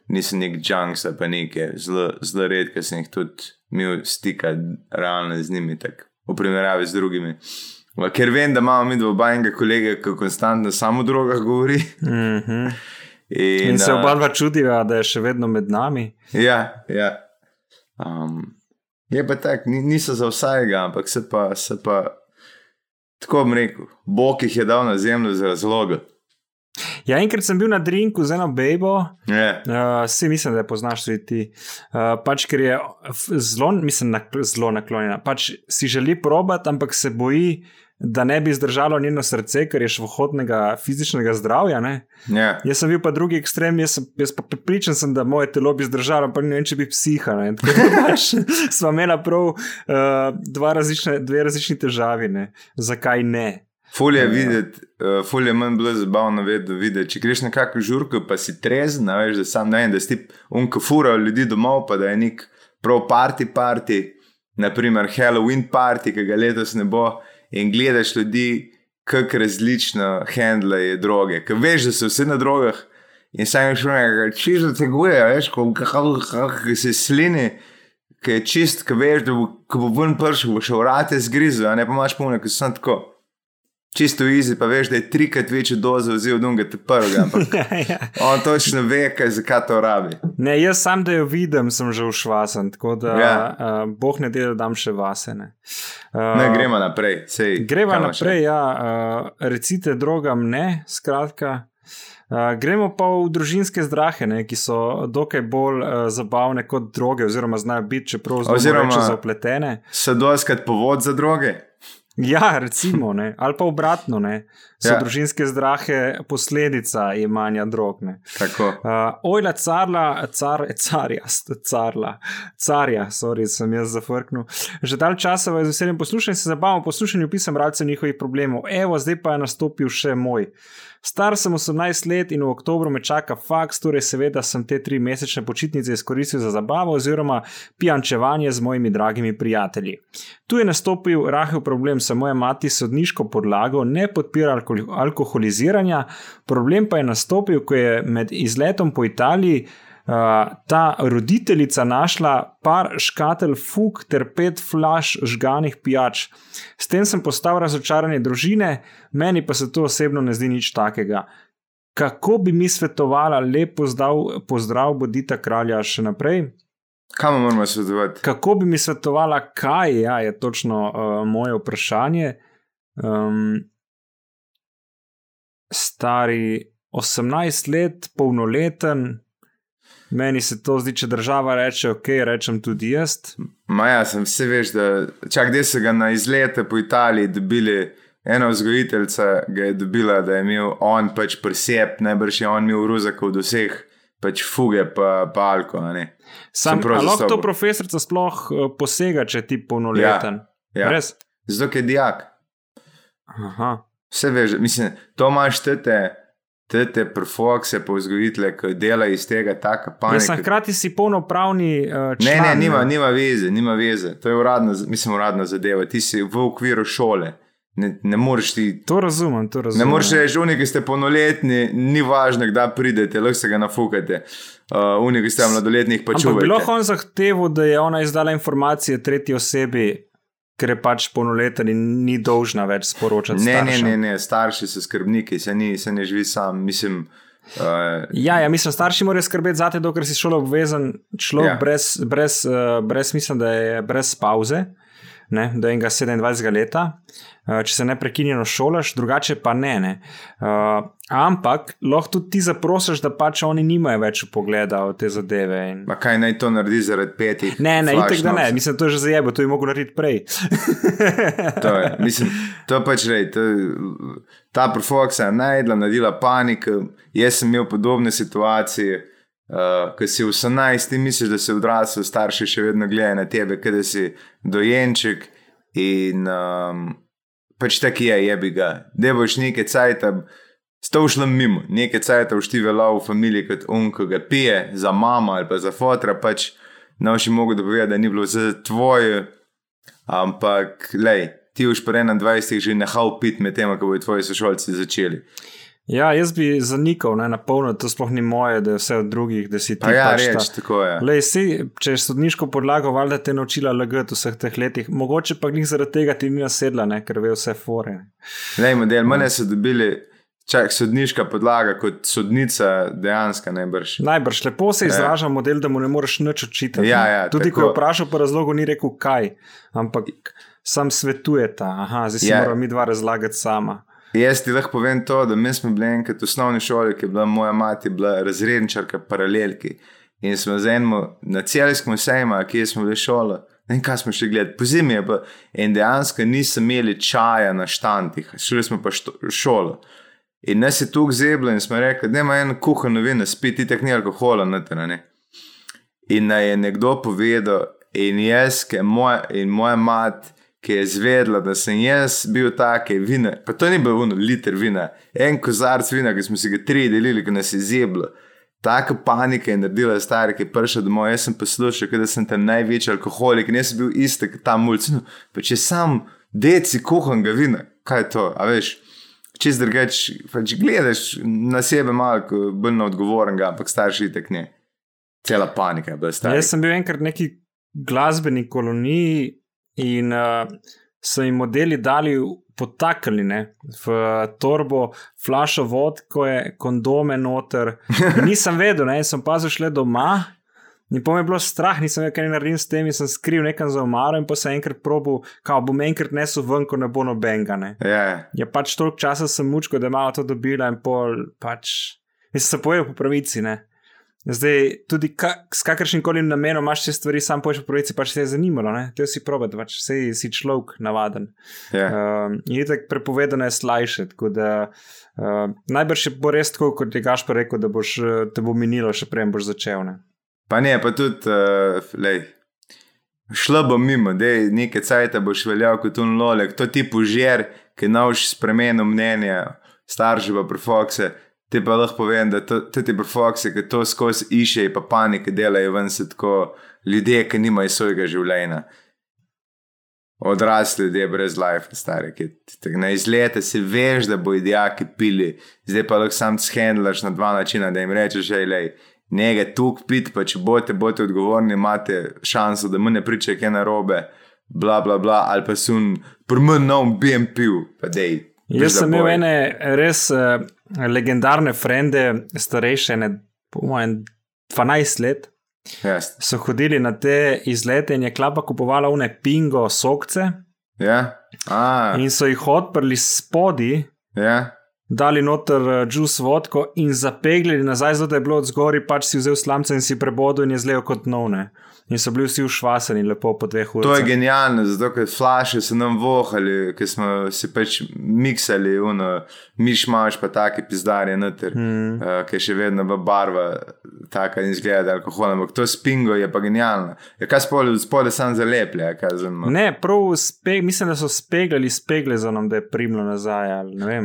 Nisem nek junks ali pa nekaj, zelo, zelo redko sem jih tudi imel stika realno z njimi, tako v primerjavi z drugimi. Ker vem, da imamo mi dva bajnega kolega, ki konstantno samo o drogah govori. Mm -hmm. In, In se a, oba dva čudiva, da je še vedno med nami. Ja, ja. Um, je pa tako, ni, niso za vsakega, ampak se pa, se pa, tako bom rekel, Bog jih je dal na zemljo za razloge. Ja, enkrat sem bil na drinku z eno bejbo, Ja, uh, vsi mislim, da poznaš tudi ti. Uh, pač, ker je zelo, mislim, nakl zelo naklonjena. Pač si želi probati, ampak se boji, da ne bi zdržalo njeno srce, ker je švohodnega fizičnega zdravja. Ne? ja. Jaz sem bil pa drugi ekstrem, jaz, sem, jaz pa pripričan sem, da moje telo bi zdržalo, pa ne vem, če bi psiha. ne. Tako da pač Sva imela prav uh, dva različne, dve različni težavi, ne. zakaj ne. Ful je videti, uh, ful je manj zabavno videti. Če greš na kakšno žurko, pa si trezen, veš, da sam ne vem, da si unkafura ljudi domov, pa da je nek prav party party, naprimer Halloween party, ki ga letos ne bo, in gledaš ljudi, kako različno handlajo droge. Ker veš, da so vsi na drogah in sam še nekaj, čisto teguje, veš, ko kako se slini. Ki je čist, ki veš, da bo, bo ven pršel, bo še vrate zgrizel, a ne pa imaš polno, ki so tako. Čisto easy, pa veš, da je trikrat večjo dozo vzel od unga te prvega, ampak Ja. on točno ve, kaj, zakaj to rabi. Ne, jaz sam, da jo vidim, sem že ušvasen, tako da Ja. uh, boh ne dela, da dam še vasene. Uh, Ne, gremo naprej. Sej, kaj imaš še? naprej, ja, uh, recite drogam ne, skratka. Uh, gremo pa v družinske zdrahe, ne, ki so dokaj bolj uh, zabavne kot droge, oziroma znajo biti, čeprav zelo zapletene. Se doskrat povod za droge? Ja, recimo, ne. ali pa obratno, ne. so Ja. družinske zdrahe posledica jemanja drog. Uh, ojla carla, car, carja, carla, carja, sorry, sem jaz zafrknil. Že časa vas z veseljem poslušam in se zabavam v poslušanju pisem ralcev njihovih problemov. Evo, zdaj pa je nastopil še moj. Star sem 18 let in v oktobru me čaka faks, torej seveda sem te tri mesečne počitnice izkoristil za zabavo oziroma pijančevanje z mojimi dragimi prijatelji. Tu je nastopil rahel problem, saj moja mati sodniško podlago ne podpira alko- alkoholiziranja, problem pa je nastopil, ko je med izletom po Italiji ta roditeljica našla par škatelj fug ter pet flaš žganih pijač. S tem sem postal razočaranje družine, meni pa se to osebno ne zdi nič takega. Kako bi mi svetovala, lep pozdrav, pozdrav bodita kralja še naprej? Kam moramo svetovati? Kako bi mi svetovala, kaj ja, je točno uh, moje vprašanje? Um, stari 18 let, polnoleten, meni se to zdi, če država reče, ok, rečem tudi jaz. Maja, sem vse veš, da čak gde so ga na izlete po Italiji dobili. Ena vzgojiteljica ga je dobila, da je imel on pač presep, najbrž je on imel ruzakov do vseh, pač fuge pa, pa alko. Sam, lahko to profesorica sploh uh, posega, če ti polnoleten. Ja. Res? Zato je dijak. Aha. Vse veš, mislim, to imaš tete, tete profokse, pa vzgojitele, ki delajo iz tega taka panika. hkrati si polnopravni uh, Ne, član. ne, nima, nima veze, nima veze. To je uradna, mislim, uradna zadeva. Ti si v okviru šole. Ne, ne moreš ti. To razumem, to Ne razumem. moreš reči, oni, ki ste polnoletni, ni važno, kdaj pridete, lahko se ga nafukate. Uh, oni, ki ste mladoletnih, pa čuvate. bi lahko on zahteval, da je ona izdala informacije tretji osebi, ker je pač polnoleten in ni dolžna več sporočati. Ne, ne, staršem. ne, ne, starši so skrbniki, se, ni, se ne živi sam. Mislim, uh, Ja, ja, mislim, starši morajo skrbeti za te, dokler si šolo obvezen človek, Ja. ja. brez, brez, uh, brez, mislim, da je brez pauze, ne, do enega 27 leta, uh, če se ne prekinjeno šolaš, drugače pa ne. ne. Uh, ampak lahko tudi ti zaprosiš, da pač oni nimajo več pogleda v te zadeve. In... ma kaj naj to naredi zaradi petih? Ne, ne, itek da ne, mislim, to je že zajebo, to je mogel narediti prej. To je, mislim, to pač rej, to, ta profoksa je najdla, naredila paniko. Jaz sem imel podobne situacije, uh, ko si 18, ti misliš, da si odrasel, starši še vedno gledajo na tebe, kot da si dojenček. In um, pač tako je, je bi ga. Da boš nekaj cajt, sta ušla mimo, nekaj cajt všti vela v familiji kot un, ko ga pije za mamo ali pa za fotra, pač noši mogo dopovedati, da ni bilo za tvoje. Ampak, lej, ti už pri 21 že nehal pit med tem, ko bodo tvoji sošolci začeli. Ja, jaz bi zanikal, ne, na polno, to sploh ni moje, da je vse od drugih, da si ti Pa ja, pač reč, tako je. Lej, si, če je sodniško podlago, valjda te naučila lagati vseh teh letih. Mogoče pa njih zaradi tega ti ni nasedla, ne, ker ve vse fore. Lej, model, mene so dobili, čak sodniška podlaga kot sodnica, dejansko najbrž. Najbrž lepo se izraža model, da mu ne moreš nič očitati. Ja, ne. ja, Tudi tako. ko je vprašal, pa razlogu ni rekel kaj, ampak sam svetujeta. Aha, zdaj si Ja. yeah. moramo mi dva razlagati sama. Jaz ti lahko povem to, da mi smo bili enkrat v osnovni šoli, ki je bila moja mati, bila razredničarka paralelki. In smo z enim na celskem sejmu, kjer smo bili šolo, ne vem, kaj smo še gledali, po zimi je bilo. In dejansko nismo imeli čaja na štantih, šli smo pa što, šolo. In nas je tu zeblo in smo rekli, da ima en kuhano vino, spiti tek ni alkohola noter, ne. In naj je nekdo povedal, in jaz, moja, in moja mat, ki je zvedla, da sem jaz bil take vina, pa to ni bilo uno, liter vina, en kozarc vina, ki smo si ga tri delili, ki nas je zeblo. Taka panika je naredila star, ki je prišel domov. Jaz sem poslušal, da sem tam največji alkoholik in jaz sem bil isti kot ta mulj. No, če sam deci kuham ga vina, kaj je to, a veš? Čez drugač, pač gledaš na sebe malo bolj na odgovornega, ampak starši tek ne. Cela panika je bila stara. Jaz sem bil enkrat v neki glasbeni koloniji in uh, so jim modeli dali potaknili ne, v torbo, flašo vodke, kondome noter. In nisem vedel, ne, sem pa zašel doma. In po me je bilo strah, nisem vedel, kaj naredim s tem, in sem skril nekam za omaro in pa sem enkrat probil, kao bom enkrat nesel ven, ko ne bo nobenega. Ne. Ja, Ja, pač toliko časa sem mučko, da je malo to dobila in pol pač. Mislim, se pojejo po pravici. Ne? Zdaj, tudi ka, s kakršnim koli namenom imaš te stvari, sam poješ po pravici, pač se je zanimalo. To si probat, pač se si človek navaden. Ja. Um, in tako prepovedano je slajšati. Uh, najbrž bo res tako, kot je Gašpor rekel, da boš, te bo minilo, še prej boš začel. Ne? Pa ne, pa tudi, uh, lej. Šlo bo mimo, da je nekaj cajt, boš veljal kot un lolek, to ti požir, ki nauš spremenil mnenje, starši pa prefokse. Ti pa lahko povem, da ti prefokse, ki to skozi išče, pa panike delajo ven se tako ljudje, ki nimajo svojega življenja. Odrasli ljudje brez life, stari, ki ti na izlete si veš, da bo idijaki pili, zdaj pa lahko sam shendlaš na dva načina, da jim rečeš, že je nekaj tuk pit, pa če boste, boste odgovorni, imate šanso, da mu ne pričajo kaj narobe, bla bla bla, ali pa sun, prmen nov BMP, pa dej. Jaz sem imel ene res uh, legendarne frende, starejše, ne, po mojem, 12 let. Yes. So hodili na te izlete in je klapa kupovala une pingo sokce. Yeah. Ah. In so jih odprli spodi, Yeah. dali noter juice vodko in zapeglili nazaj, zato je bilo od zgori, pač si vzel slamce in si prebodel in je zlejo kot novne. In so bili vsi ušvaseni lepo po dveh urah. To je genialno, zato ker flaše so nam vohali, ker smo si pač miksali, uno, miš imaš pa take pizdarje noter, mm. uh, ki je še vedno v barva, taka in zgleda alkohol, ampak to spingo je pa genialno. Je kaj spole, spole sam zaleplja, kaj zanima. Ne, prav spe, mislim, da so speglali spegle za nam, da je primlo nazaj.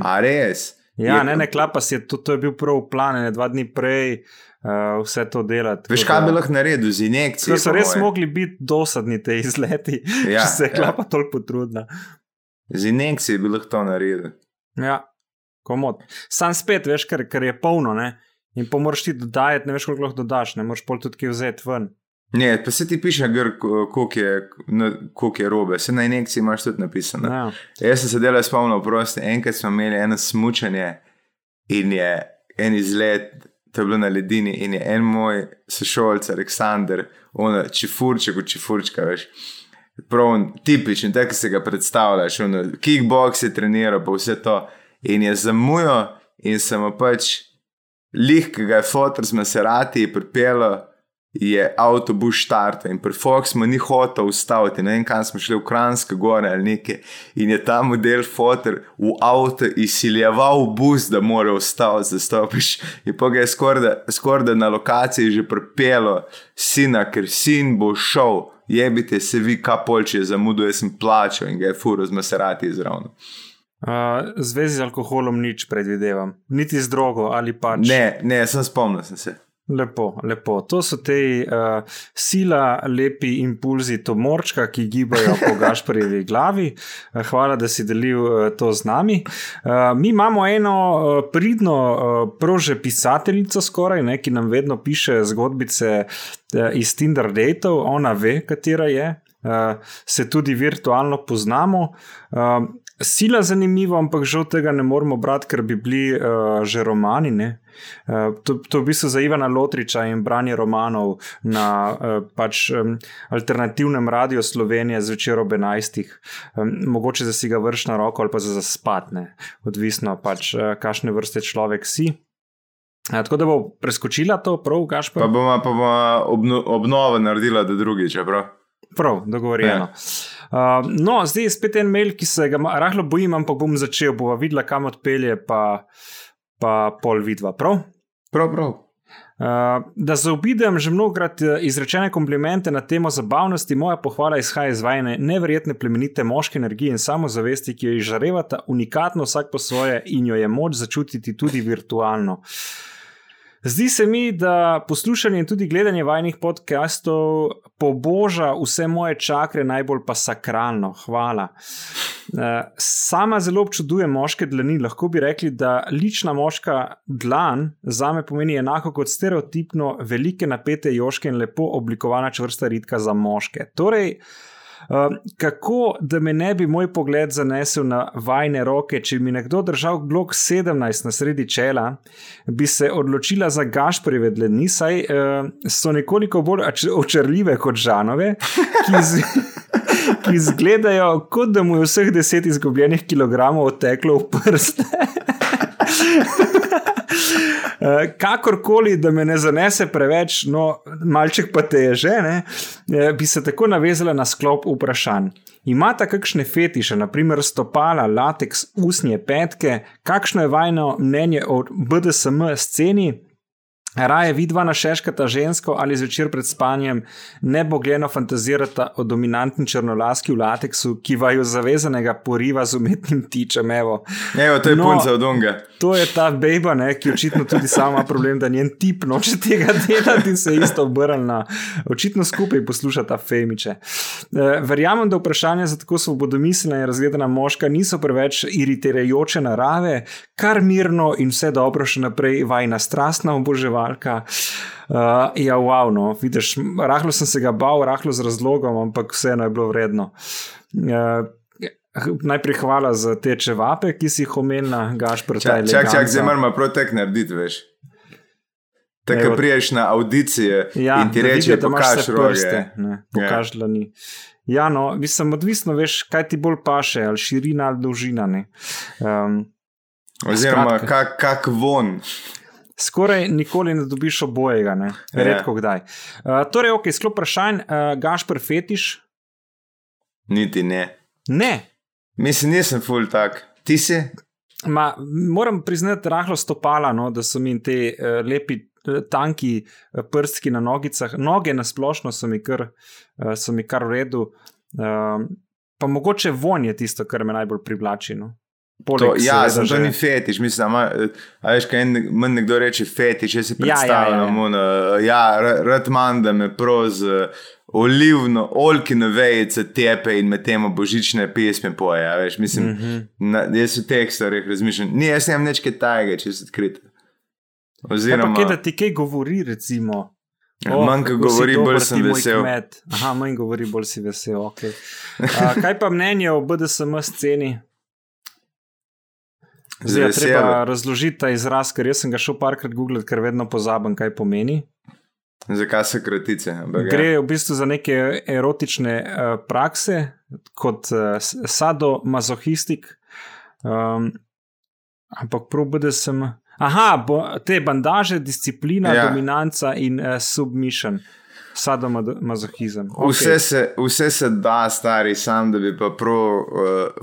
A res? Ja, Je- ne, ne, klapa si je, to, to je bil prav plan, ne dva dni prej uh, vse to delati. Veš, kaj bi lahko naredil z injekcijo? So res moje? mogli biti dosadni te izleti, Ja, če se je ja. klapa toliko potrudila. Z injekcijo bi lahko to naredil. Ja, komod. Sam spet, veš, ker, ker je polno, ne? In pa moraš ti dodajati, ne veš, koliko lahko dodaš, ne moreš pol tudi vzeti ven. Ne, pa se ti piše, koliko je, koliko je robe, se na injekciji imaš tudi napisano. Ja. Jaz sem se delal spomnil, prosti. Enkrat smo imeli eno smučanje in je en izlet, to je bilo na ledini, in je en moj sošolc, Aleksandr, on čifurček, čifurčka, veš. Prav tipičen, tako se ga predstavljaš, ono, kickbox je treniral, pa vse to. In je zamujal, in sem pač, lih, ki ga je fotor z Maserati pripeljal, je avtobus štartal in pri Fox smo ni hotel ustaviti, ne vem, kam smo šli v Kranske gore ali nekaj. In je ta model fotor v avto izsiljeval bus, da mora ustaviti, da stopiš. In pa ga je skoraj da na lokaciji že pripelo sina, ker sin bo šel, jebite se vi, kapolče, zamudil, jaz sem plačal in ga je furo z Maserati izravno. Uh, zvezi z alkoholom nič predvidevam, niti z drogo ali pač. Ne, ne, sem spomnil sem se. Lepo, lepo. To so te uh, sila, lepi impulzi, to morčka, ki gibajo po Gašporjevi glavi. Uh, hvala, da si delil uh, to z nami. Uh, mi imamo eno uh, pridno, uh, prože pisateljico, skoraj, ne, ki nam vedno piše zgodbice uh, iz Tinder datov, ona ve, katera je. Uh, se tudi virtualno poznamo. Uh, sila zanimivo, ampak žal tega ne moremo brati, ker bi bili uh, že romani. ne. Uh, to, to v bistvu za Ivana Lotriča in branje romanov na uh, pač, um, alternativnem radiju Slovenije zvečer ob 11. Um, mogoče za si ga vrš na roko ali pa za zaspatne, odvisno pač, uh, kakšne vrste človek si. Uh, tako da bo preskočila to, prav, Pa Gašpor? bomo, pa bomo obno, obnovo naredila do drugič, čeprav. Prav, dogovorjeno. Uh, no, zdaj je spet en mail, ki se ga rahlo bojim, ampak bom začel, bova videla, kam odpelje, pa, pa pol vidva. Prav? Prav, prav. Uh, da zaobidem že mnogokrat eh, izrečene komplimente na temo zabavnosti, moja pohvala izhaja iz vajne neverjetne plemenite moške energije in samozavesti, ki jo izžarevata unikatno vsak po svoje in jo je moč začutiti tudi virtualno. Zdi se mi, da poslušanje in tudi gledanje vajnih podcastov poboža vse moje čakre, najbolj pa sakralno. Hvala. Eh, Sama zelo občudujem moške dlani. Lahko bi rekli, da lična moška dlan za me pomeni enako kot stereotipno velike napete joške in lepo oblikovana čvrsta ritka za moške. Torej, Uh, kako da me ne bi moj pogled zanesel na vajne roke, če mi nekdo držal blok 17 na sredi čela, bi se odločila za Gašporjeve dlani, saj uh, so nekoliko bolj oč- očarljive kot žanove, ki, z, ki izgledajo, kot da mu je vseh deset izgubljenih kilogramov odteklo v prste. Eh, Kakorkoli, da me ne zanese preveč, no, malček pa te je že, ne, eh, bi se tako navezala na sklop vprašanj. Imate kakšne fetiše, naprimer stopala, lateks, usnje, petke, kakšno je vajno mnenje o BDSM sceni? Raje vidva našeškata žensko ali zvečer pred spanjem nebogljeno fantazirata o dominantni črnolaski v lateksu, ki vaju zavezanega poriva z umetnim tičem. Evo. Evo, to je No. punca od unga. To je ta beba, ne, ki očitno tudi sama ima problem, da njen tip noče tega delati in se isto obrnila. Očitno skupaj poslušata Femiče. E, verjamem, da vprašanja za tako svobodomiselna in razgledana moška niso preveč iritirajoče narave, kar mirno in vse dobro še naprej vajna strastna oboževalka. Uh, ja, wow, no, vidiš, rahlo sem se ga bal, rahlo z razlogom, ampak vseeno je bilo vredno. Uh, Najprej hvala za te čevape, ki si jih omenila, Gašpr. ta Čak, čak, zdaj moramo prav tek narediti, veš. Tako priješ na audicije Ja, in ti reče, da imaš prste, ne, Pokaž dlani. Ja, no, mislim, odvisno veš, kaj ti bolj paše, ali širina ali dolžina. ne. Um, Oziroma, kak, kak von. Skoraj nikoli ne dobiš obojega, ne? Ja. redko kdaj. Uh, torej, ok, sklop vprašanj, uh, Gašpr fetiš? Niti ne. Ne. Mislim, nisem full tak. Ti si? Ma, moram priznati, rahlo stopala, no, da so mi ti uh, lepi, eh, tanki uh, prstki na nogicah, noge na splošno so mi kar, uh, so mi kar v redu. Um, pa mogoče von je tisto, kar me najbolj privlači. No. To, Poleg ja, seveda sem, to že- ni fetiš. Mislim, a, a veš, kaj en- meni nekdo reče fetiš, jaz si Ja, ja, predstavljam, ja, ja, ja. ja, ra- rad manj, da me prav z uh, olivno, olkino vejice tepe in med tem božične pesmi poje. a Veš, mislim, mm. -hmm. na, jaz v teh stvareh razmišljam. Ni, jaz nimam nič kaj tajega, če se odkrit. Ja, Oziroma, kaj, da ti kaj govori, recimo. Ja, manj, ko govori, dober, bolj sem vesel. kmet. Aha, manj govori, bolj si vesel. Okay. Uh, kaj pa mnenje o BDSM sceni? Zdaj je treba razložiti ta izraz, ker jaz sem ga šel parkrat googlati, ker vedno pozabim, kaj pomeni. Zakaj so kratice? Ampak, ja. Gre v bistvu za neke erotične uh, prakse, kot uh, sadomazohistik, um, ampak prav BDSM. Aha, bo, te bandaže, disciplina, ja. Dominanca in uh, submission, sadomazohizem. Vse, se, vse se da, stari, sam da bi pa prav uh,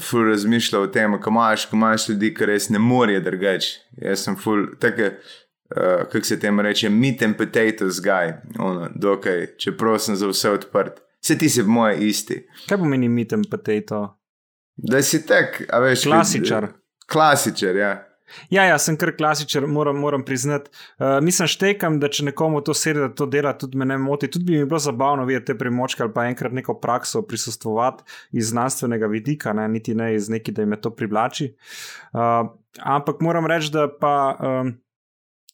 ful razmišljal o tem, ko imaš, ko imaš ljudi, ki res ne morejo drugače. Jaz sem ful, tako, uh, kako se temu reče, meat and potatoes guy, ono, dokaj, čeprav sem za vse odprt. Vse ti si v moje isti. Kaj pomeni mitem potato? Da si tak, a veš. kot- Klasičar. Klasičar, ja. Ja, ja, sem kar klasičen, moram, moram priznati. Uh, mislim, štekam, da če nekomu to sedi, da to dela, tudi me ne moti. Tudi bi mi bilo zabavno videti te primočke ali pa enkrat neko prakso prisustvovati iz znanstvenega vidika, ne, niti ne iz neki, da jim to privlači. Uh, ampak moram reči, da pa, um,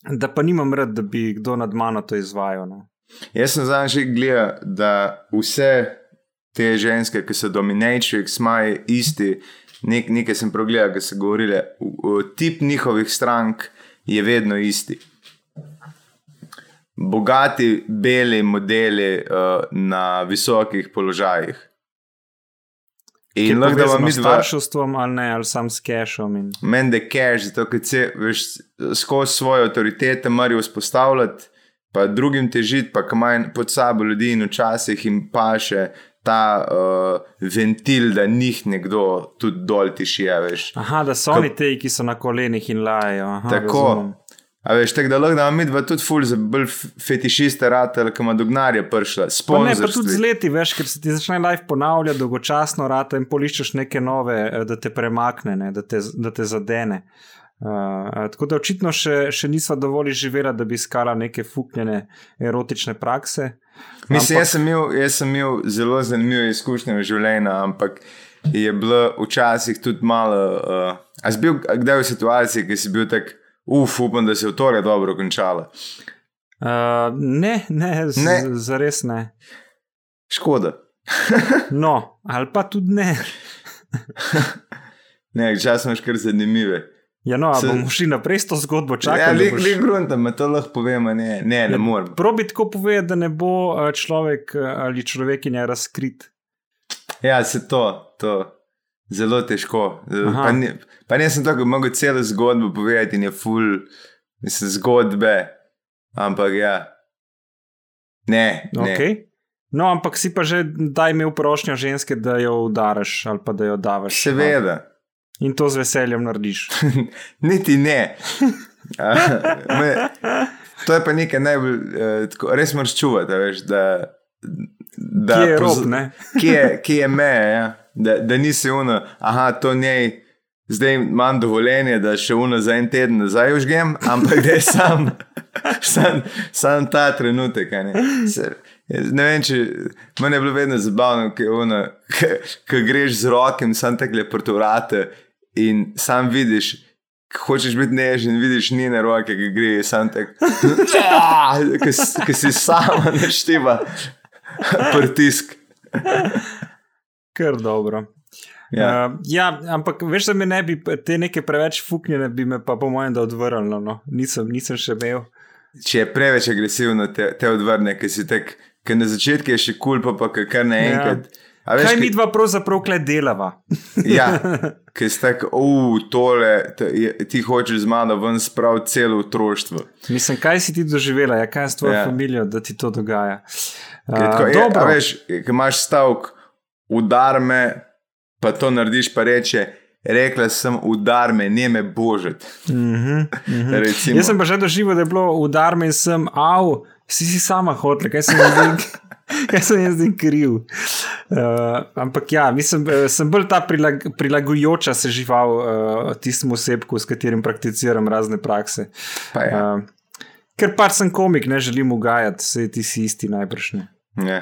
da pa nimam rad, da bi kdo nad mano to izvajal. No. Jaz sem zadnjič že gledal, da vse te ženske, ki so dominatrix, imajo isti. Nek, nekaj sem pregledal, ki so govorili, tip njihovih strank je vedno isti. Bogati, beli modeli uh, na visokih položajih. Je In lahko da vam povezano mi s dva, starševstvom ali ne, ali sam s cashom. In... meni da cash, zato ker se veš, skozi svoje avtoritete morajo vzpostavljati, pa drugim težiti, pa imajo pod sabo ljudi in včasih jim paše ta uh, ventil, da njih nekdo tudi dol tišije, veš. Aha, da so oni te, ki so na kolenih in lajajo. Aha, Tako. razumem. A veš, tako da lahko da mi dva tudi ful za bolj fetišiste ratelj, ki ima do gnarja pršla. Pa ne, pa tudi Sponzorstvi. z leti, veš, ker se ti začne live ponavljati, dolgočasno rata in poliščeš neke nove, eh, da te premakne, ne, da, te, da te zadene. Uh, tako da očitno še, še nisva dovolj živela, da bi iskala neke fuknjene erotične prakse. Mislim, Ampak- jaz sem, imel, jaz sem imel zelo zanimive izkušnje v življenju, ampak je bilo včasih tudi malo. Uh, a si bil kdaj v situaciji, ki si bil tak, uf, upam, da se je v torej dobro končala. Uh, ne, ne, z, ne. zares ne. Škoda. No, ali pa tudi ne. Ne, čas imaš kar zanimive. Ja, no, Se- bomo šli naprej s to zgodbo, Ja, čakaj. lik, lik grunta, me to lahko povemo, ne, ne, ne morem. Probi tako povedati, da ne bo eh, človek eh, ali človekinja razkrit. Ja, se to, to. Zelo težko. Aha. Pa, ni, pa nisem tako mogel celo zgodbo povedati in je ful. mislim, zgodbe, ampak ja. Ne, ne. Okay. No, ampak si pa že daj imel prošnjo ženske, da jo udaraš ali pa da jo davaš. Seveda. In to z veseljem narediš. Niti ne. Me, to je pa nekaj najbolj, eh, tako, res moraš čuvati, veš, da, da Kje je rob, kje, je- kje je meja, ja? da, da nisi uno, aha, to njej. Zdaj imam dovoljenje, da še uno za en teden nazaj užgem, ampak da je sam, sam, sam ta trenutek. Ne? Se, ne vem, če meni je bilo vedno zabavno, ko greš z rokem, sam tekle proti vrate in sam vidiš, hočeš biti nežen, vidiš njene roke, ki gre, sam tek, ki si sama naštiva pritisk. Kar dobro. Ja. Uh, ja, ampak veš, da me ne bi te neke preveč fuknjene, bi me pa po mojem, da odvrnilo. No. Nisem, nisem še imel. Če je preveč agresivno, te, te odvrne, ker si tek, ker na začetku je še kul, pa pa kar- naenkrat. A Kaj ke- mi dva pravzaprav kle delava? Ja, ker si tak, uf, tole, te, ti hočeš z mano ven spraviti celo otroštvo. Mislim, kaj si ti doživela, ja, kaj je s tvojo Ja. familijo, da ti to dogaja. Uh, tako, je, a dobro, veš, ko imaš stavek, udar me, pa to narediš, pa reče, rekla sem, udar me, ne me božet. mm -hmm, mm -hmm. Jaz sem pa že doživel, da je bilo udarme in sem, av, si si sama hotla, kaj sem jaz sem jaz zdaj kriv. Uh, ampak ja, mislim, eh, sem bolj ta prilag, prilagojoča se žival uh, tistemu osebku, s katerim prakticiram razne prakse. Pa ja. Uh, ker pač sem komik, ne želim ugajati, se ti si isti najbrž ne. Ja.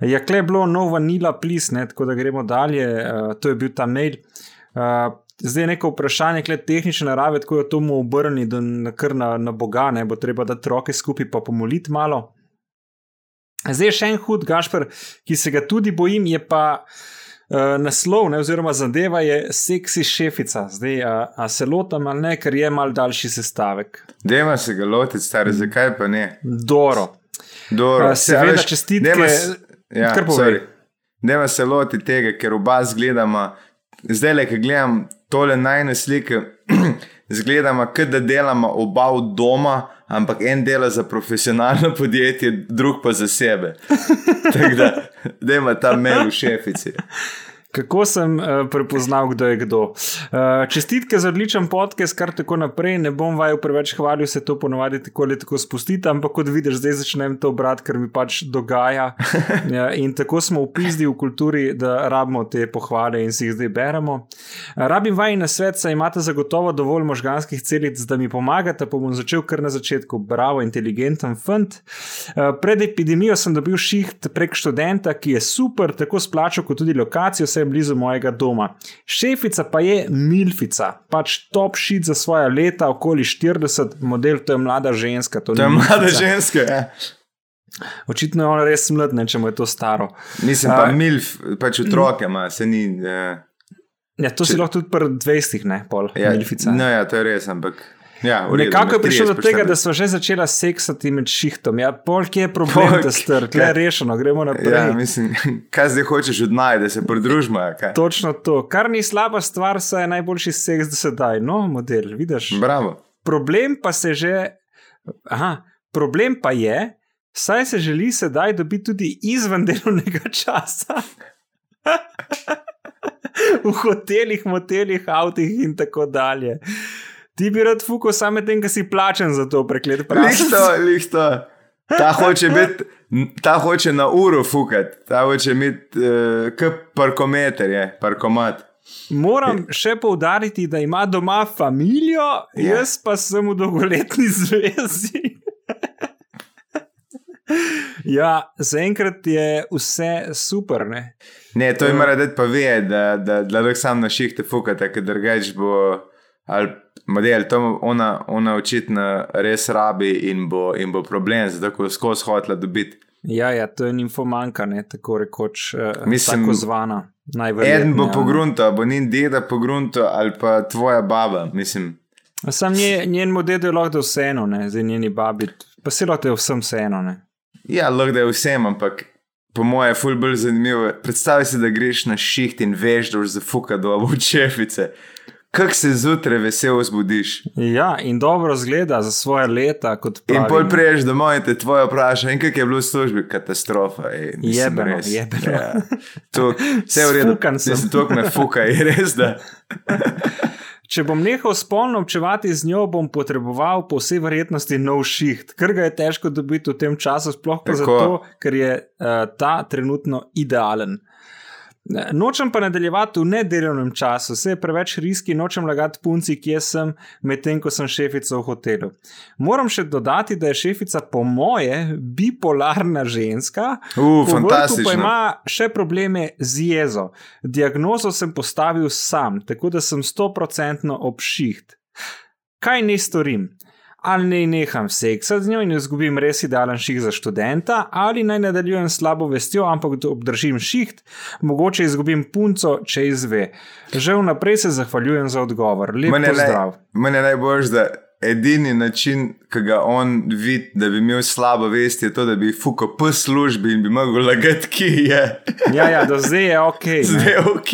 Ja, kle je bilo nov vanila plis, ne, tako da gremo dalje. Uh, to je bil ta mail. Uh, zdaj je neko vprašanje, kle tehnične narave, tako je to mu obrni, da na, kar na, na Boga ne bo treba dati roke skupaj pa pomoliti malo. Zdaj še en hud gašpr, ki se ga tudi bojim, je pa uh, naslov, ne, oziroma zadeva je seksi šefica. Zdaj, a, a se lotam ali ne, ker je mal daljši sestavek. Dajmo se ga lotiti, stari, zakaj pa ne? Doro. Dobro, A, seveda, čestitke. Ja, Kar povej. sorry. Dajmo se loti tega, ker oba zgledamo. Zdaj, le, ko gledam tole najne slike, zgledamo, kot da delamo oba od doma, ampak en dela za profesionalno podjetje, drug pa za sebe. Tako da, dajmo tam mail v šefici. Kako sem uh, prepoznal, kdo je kdo. Uh, čestitke za odličen podcast, kar tako naprej. Ne bom vaju preveč hvalil, se to ponovadi tako ali tako spustite, ampak kot vidiš, zdaj začnem to brati, ker mi pač dogaja. Ja, in tako smo upizdi v kulturi, da rabimo te pohvale in si jih zdaj beremo. Uh, rabim vaj na svet, saj imate zagotovo dovolj možganskih celic, da mi pomagate, pa bom začel kar na začetku. Bravo, inteligenten fant. Uh, pred epidemijo sem dobil šiht prek študenta, ki je super, tako splačal kot tudi lokacijo, je blizu mojega doma. Šefica pa je Milfica, pač top šit za svoje leta, okoli 40, model, to je mlada ženska. To, To je mlada milfica. ženska. Ja. Očitno je ona res mladna, če mu je to staro. Mislim pa A- milf, pač otroke ima, se ni. Ja, Ja, to si lahko tudi pri 20, ne pol, ja, Milfica. no, ja, to je res, ampak. Ja, redu, Nekako je prišlo do 30 tega, da smo že začela seksati med šihtom. Ja, pol, kje je problem, Pol, da ste kje- rekli, rešeno, gremo naprej. Ja, mislim, kaj zdaj hočeš od naj, da se pridružimo? kaj? Točno to, kar ni slaba stvar, saj je najboljši seks do sedaj. No, model, vidiš. Bravo. Problem pa se že. Aha, problem pa je, saj se želi sedaj dobiti tudi izven delovnega časa. v hotelih, motelih, avtih in tako dalje. Ti bi rad fukal samo tem, da si plačen za to preklet Lihto, lihto. Ta hoče, biti, ta hoče na uro fukati, ta hoče imeti uh, kot parkometer, je, parkomat. Moram še poudariti, da ima doma familijo, Ja. jaz pa sem v dolgoletni zvezi. ja, zaenkrat je vse super. Ne? Ne, to jim mora dati pa ve, da, da, da lahko sam na šihte fukate, ker drugač bo. Ali model, to ona, ona očitno res rabi in bo, in bo problem, zato ko skozi hotla dobiti. Ja, ja, to je infomanka, ne tako rekoč, uh, Mislim, tako zvana. En bo pogrunto, bo njen deda pogrunto ali pa tvoja baba, mislim. Sam nje, njen model je lahko vseeno, ne, zdaj njeni babi, pa se lahko je vsem vseeno. Ne. Ja, lahko je vsem, ampak po mojem je ful bolj zanimivo. Predstavljaj si, da greš na šiht in veš, da boš zafukal do obu čefice. kak se zjutraj vesel zbudiš. Ja, in dobro zgleda za svoje leta. In pol priješ domov in te tvoje vpraša, in kak je bilo v službi, katastrofa. Ej, mislim, Jebeno, res. jebeno. Ja. To, vse je v redu. Sfukan sem. Mislim, To me fuka, je res, da. Če bom nehal spolno občevati z njo, bom potreboval po vsej verjetnosti nov šiht, ker ga je težko dobiti v tem času, sploh pa Tako. zato, ker je uh, ta trenutno idealen. Ne, Nočem pa nadaljevati v nedelovnem času, vse je preveč riski, nočem lagati punci, kje sem, medtem ko sem šefica v hotelu. Moram še dodati, da je šefica, po moje, bipolarna ženska, vrtu fantastično. Pa ima še probleme z jezo. Diagnozo sem postavil sam, tako da sem stoprocentno obšiht. Kaj naj storim? Ali naj neham seksati z njo in izgubim res idealen ših za študenta, ali naj nadaljujem slabo vestjo, ampak obdržim šiht, mogoče izgubim punco, če izve. Že vnaprej se zahvaljujem za odgovor. Lep Mene pozdrav. naj- Mene najbolj, da edini način, ki ga on vidi, da bi imel slabo vest, je to, da bi fuko po službi in bi mogel lagati, ki je. Ja, ja, do zdaj je ok. ne. Zdaj je ok.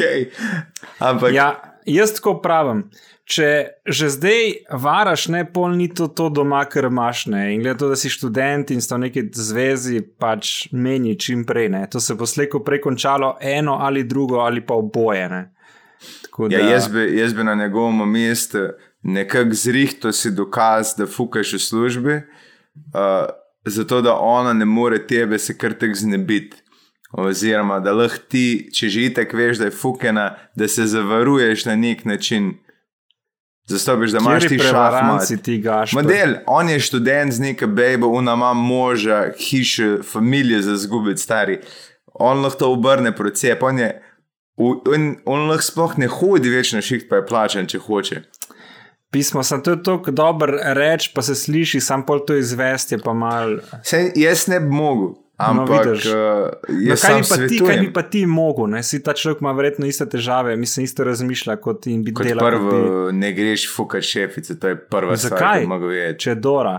Ampak Ja, jaz tako pravim. Če že zdaj varaš, ne pol ni to, to doma, ker imaš ne. In glede to, da si študent in sta v neki zvezi, pač meni čim prej. Ne. To se bo slejko prej končalo eno ali drugo ali pa oboje. Ne. Tako Ja, jaz, bi, jaz bi na njegovem mestu nekako zrihto si dokaz, da fukaš v službi, uh, zato da ona ne more tebe se kar tako znebiti. Oziroma, da lahko ti, če že itek veš, da je fukena, da se zavaruješ na nek način. Zastopiš, da imaš ti šahmat. prevaranci ti gaš. Model, on je študent z neke bejbe, ona ima moža, hiše, familije za zgubiti, stari. On lahko to obrne procep, on, je, on, on lahko sploh ne hodi več na šiht, pa je plačen, če hoče. Pismo sem to tako dober reč, pa se sliši, sam pol to izvesti, pa mal. Sej, jaz ne bi mogel, ampak vidiš. uh, No, jaz kaj, sam bi pa ti, kaj svetujem. bi pa ti mogel? Ne? Si ta človek ima verjetno iste težave, mislim, isto razmišlja kot in bi Kot delal. prvo, bi, ne greš fukat šefice, to je prva stvar, ki bi mogel vedeti. če Dora.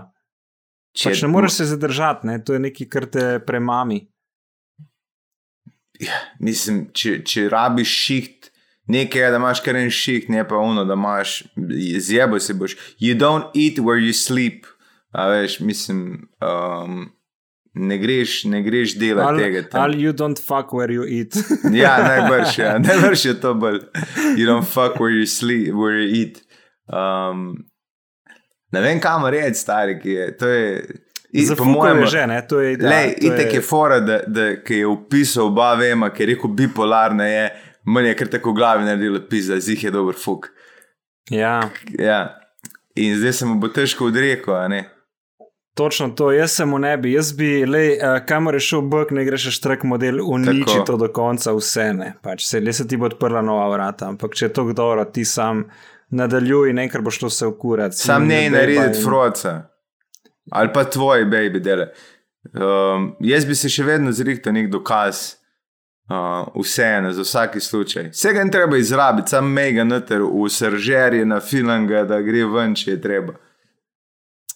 Če Pač ne moreš se zadržati, ne? to je nekaj, kar te premami. Mislim, če, če rabiš šiht, nekaj je, da imaš kar en šiht, ne pa uno, da imaš, zjebo se boš. You don't eat where you sleep. A veš, mislim, um, ne greš, ne greš delati Ali, tega. tam. ali you don't fuck where you eat. Ja, najbrž, ja. najbrž je to bolj. You don't fuck where you sleep, where you eat. Um, ne vem, kam reči, stari, ki je. To je i- Za po mojem- je že, ne? to je ideja. Lej, to itek je fora, da, da ki je upisal oba vema, ki je rekel bipolarna je, meni je kar tako v glavi naredilo pisa, zih je dober fuk. Ja, Ja. In zdaj se mu bo težko odrekel, a ne? Točno to, jaz sem v nebi, jaz bi, lej, uh, kamor je šel Bog, ne greš štrk model, uniči Tako. to do konca, vse ne. Pač se, le se ti bo odprla nova vrata, ampak če je to dobro, ti sam nadaljuj in enkrat boš to se ukurati. Sam ne narediti in- froca. Ali pa tvoji baby dele. Um, jaz bi se še vedno zrihtal nek dokaz, uh, vseeno, za vsak slučaj. Vsega ne treba izrabiti, sam mega noter v sržerje na filanga, da gre ven, če je treba.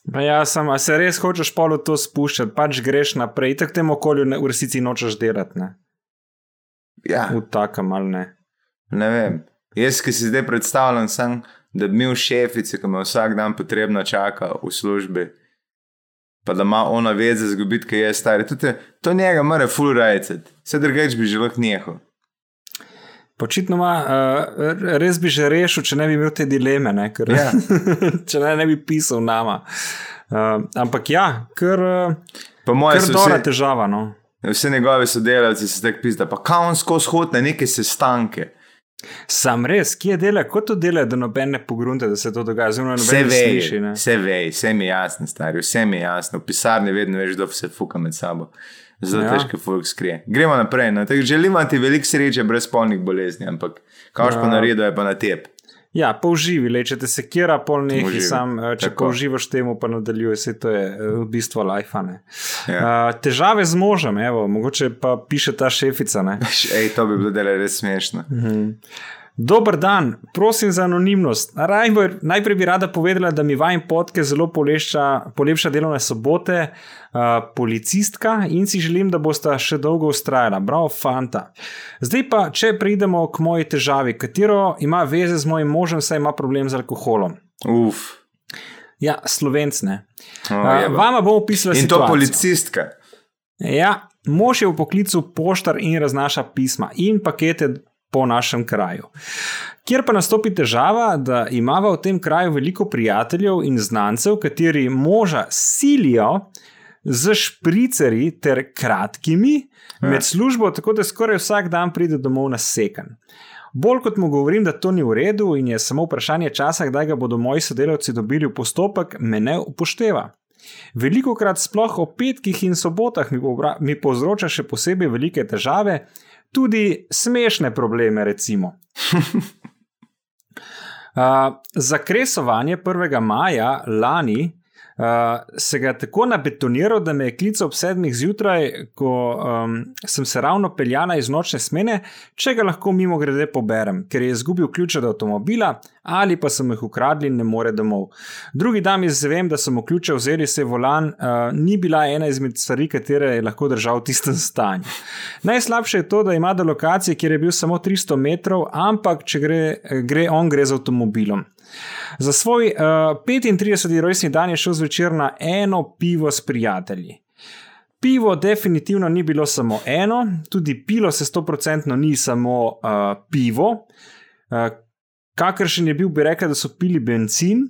Pa ja, sem, a se res hočeš polo to spuščati, pač greš naprej, tako tem okolju ne, v resnici nočeš delati, ne? Ja, v takem ali ne. ne vem. Jaz, ki si zdaj predstavljam, sem, da bi imel šefice, ki me vsak dan potrebno čaka v službi, pa da ima ona veze zgubiti, ki je star. Tudi, to njega mora full rajcati, vse drugače bi že lahko nehal. Počitno ima, uh, res bi že rešil, če ne bi imel te dileme, ne? Ker, Ja. če ne, ne bi pisal nama. Uh, ampak ja, ker, uh, ker so dobra vse, težava. No? vse njegove sodelavci se tako pisa, pa kam on skozi hod na neke sestanke. Sam res, kje dela, kot to dela, da noben ne pogrunte, da se to dogaja, zelo noben ne sliši. Ne? vse ve, vse mi je jasno, stari, vse mi je jasno. V pisarni vedno veš, kdo se fuka med sabo. Zelo Ja. težko folk skrije. Gremo naprej. No. Želim ti veliko sreče brez spolnih bolezni, ampak kaj ja. pa Ja. naredil, je pa na tep. Ja, použivi, le, če te sekira, pol nekaj, Uživi, sam, eh, če tako. použivaš temu, pa nadaljuje, se to je eh, v bistvu lajfane. Ja. Uh, težave z možem, evo, mogoče pa piše ta šefica. Ne? Ej, to bi bilo delo res smešno. Dober dan, prosim za anonimnost. Najbolj, najprej bi rada povedala, da mi vajen podke zelo polepša, polepša delovne sobote, uh, policistka in si želim, da boste še dolgo ustrajala. Bravo, fanta. Zdaj pa, če pridemo k moji težavi, katero ima veze z mojim možem, saj ima problem z alkoholom. Uf. Ja, slovencne. O, Uh, vama bom opisala In to situacijo. policistka. Ja, mož je v poklicu poštar in raznaša pisma in pakete po našem kraju. Kjer pa nastopi težava, da imamo v tem kraju veliko prijateljev in znancev, kateri moža silijo z špriceri ter kratkimi med službo, tako da skoraj vsak dan pride domov nasekan. Bolj kot mu govorim, da to ni v redu in je samo vprašanje časa, kdaj ga bodo moji sodelavci dobili v postopek, me ne upošteva. Veliko krat, sploh o petkih in sobotah, mi, povra- mi povzroča še posebej velike težave, tudi smešne probleme, recimo. Uh, za kresovanje 1. maja lani uh, se ga tako nabetoniral, da me je klical ob sedmih zjutraj, ko um, sem se ravno peljala iz nočne smene, če ga lahko mimo grede poberem, ker je izgubil ključ od avtomobila ali pa so jih ukradli in ne more domov. Drugi dan izvem, da so mu ključe vzeli, se volan uh, ni bila ena izmed stvari, katere je lahko držal v tistem stanju. Najslabše je to, da ima do lokacije, kjer je bil samo 300 metrov, ampak če gre, gre on, gre z avtomobilom. Za svoj uh, 35. rojstni dan je šel zvečer na eno pivo s prijatelji. Pivo definitivno ni bilo samo eno, tudi pilo se 100% ni samo uh, pivo. Uh, kakršen je bil, bi rekel, da so pili benzin.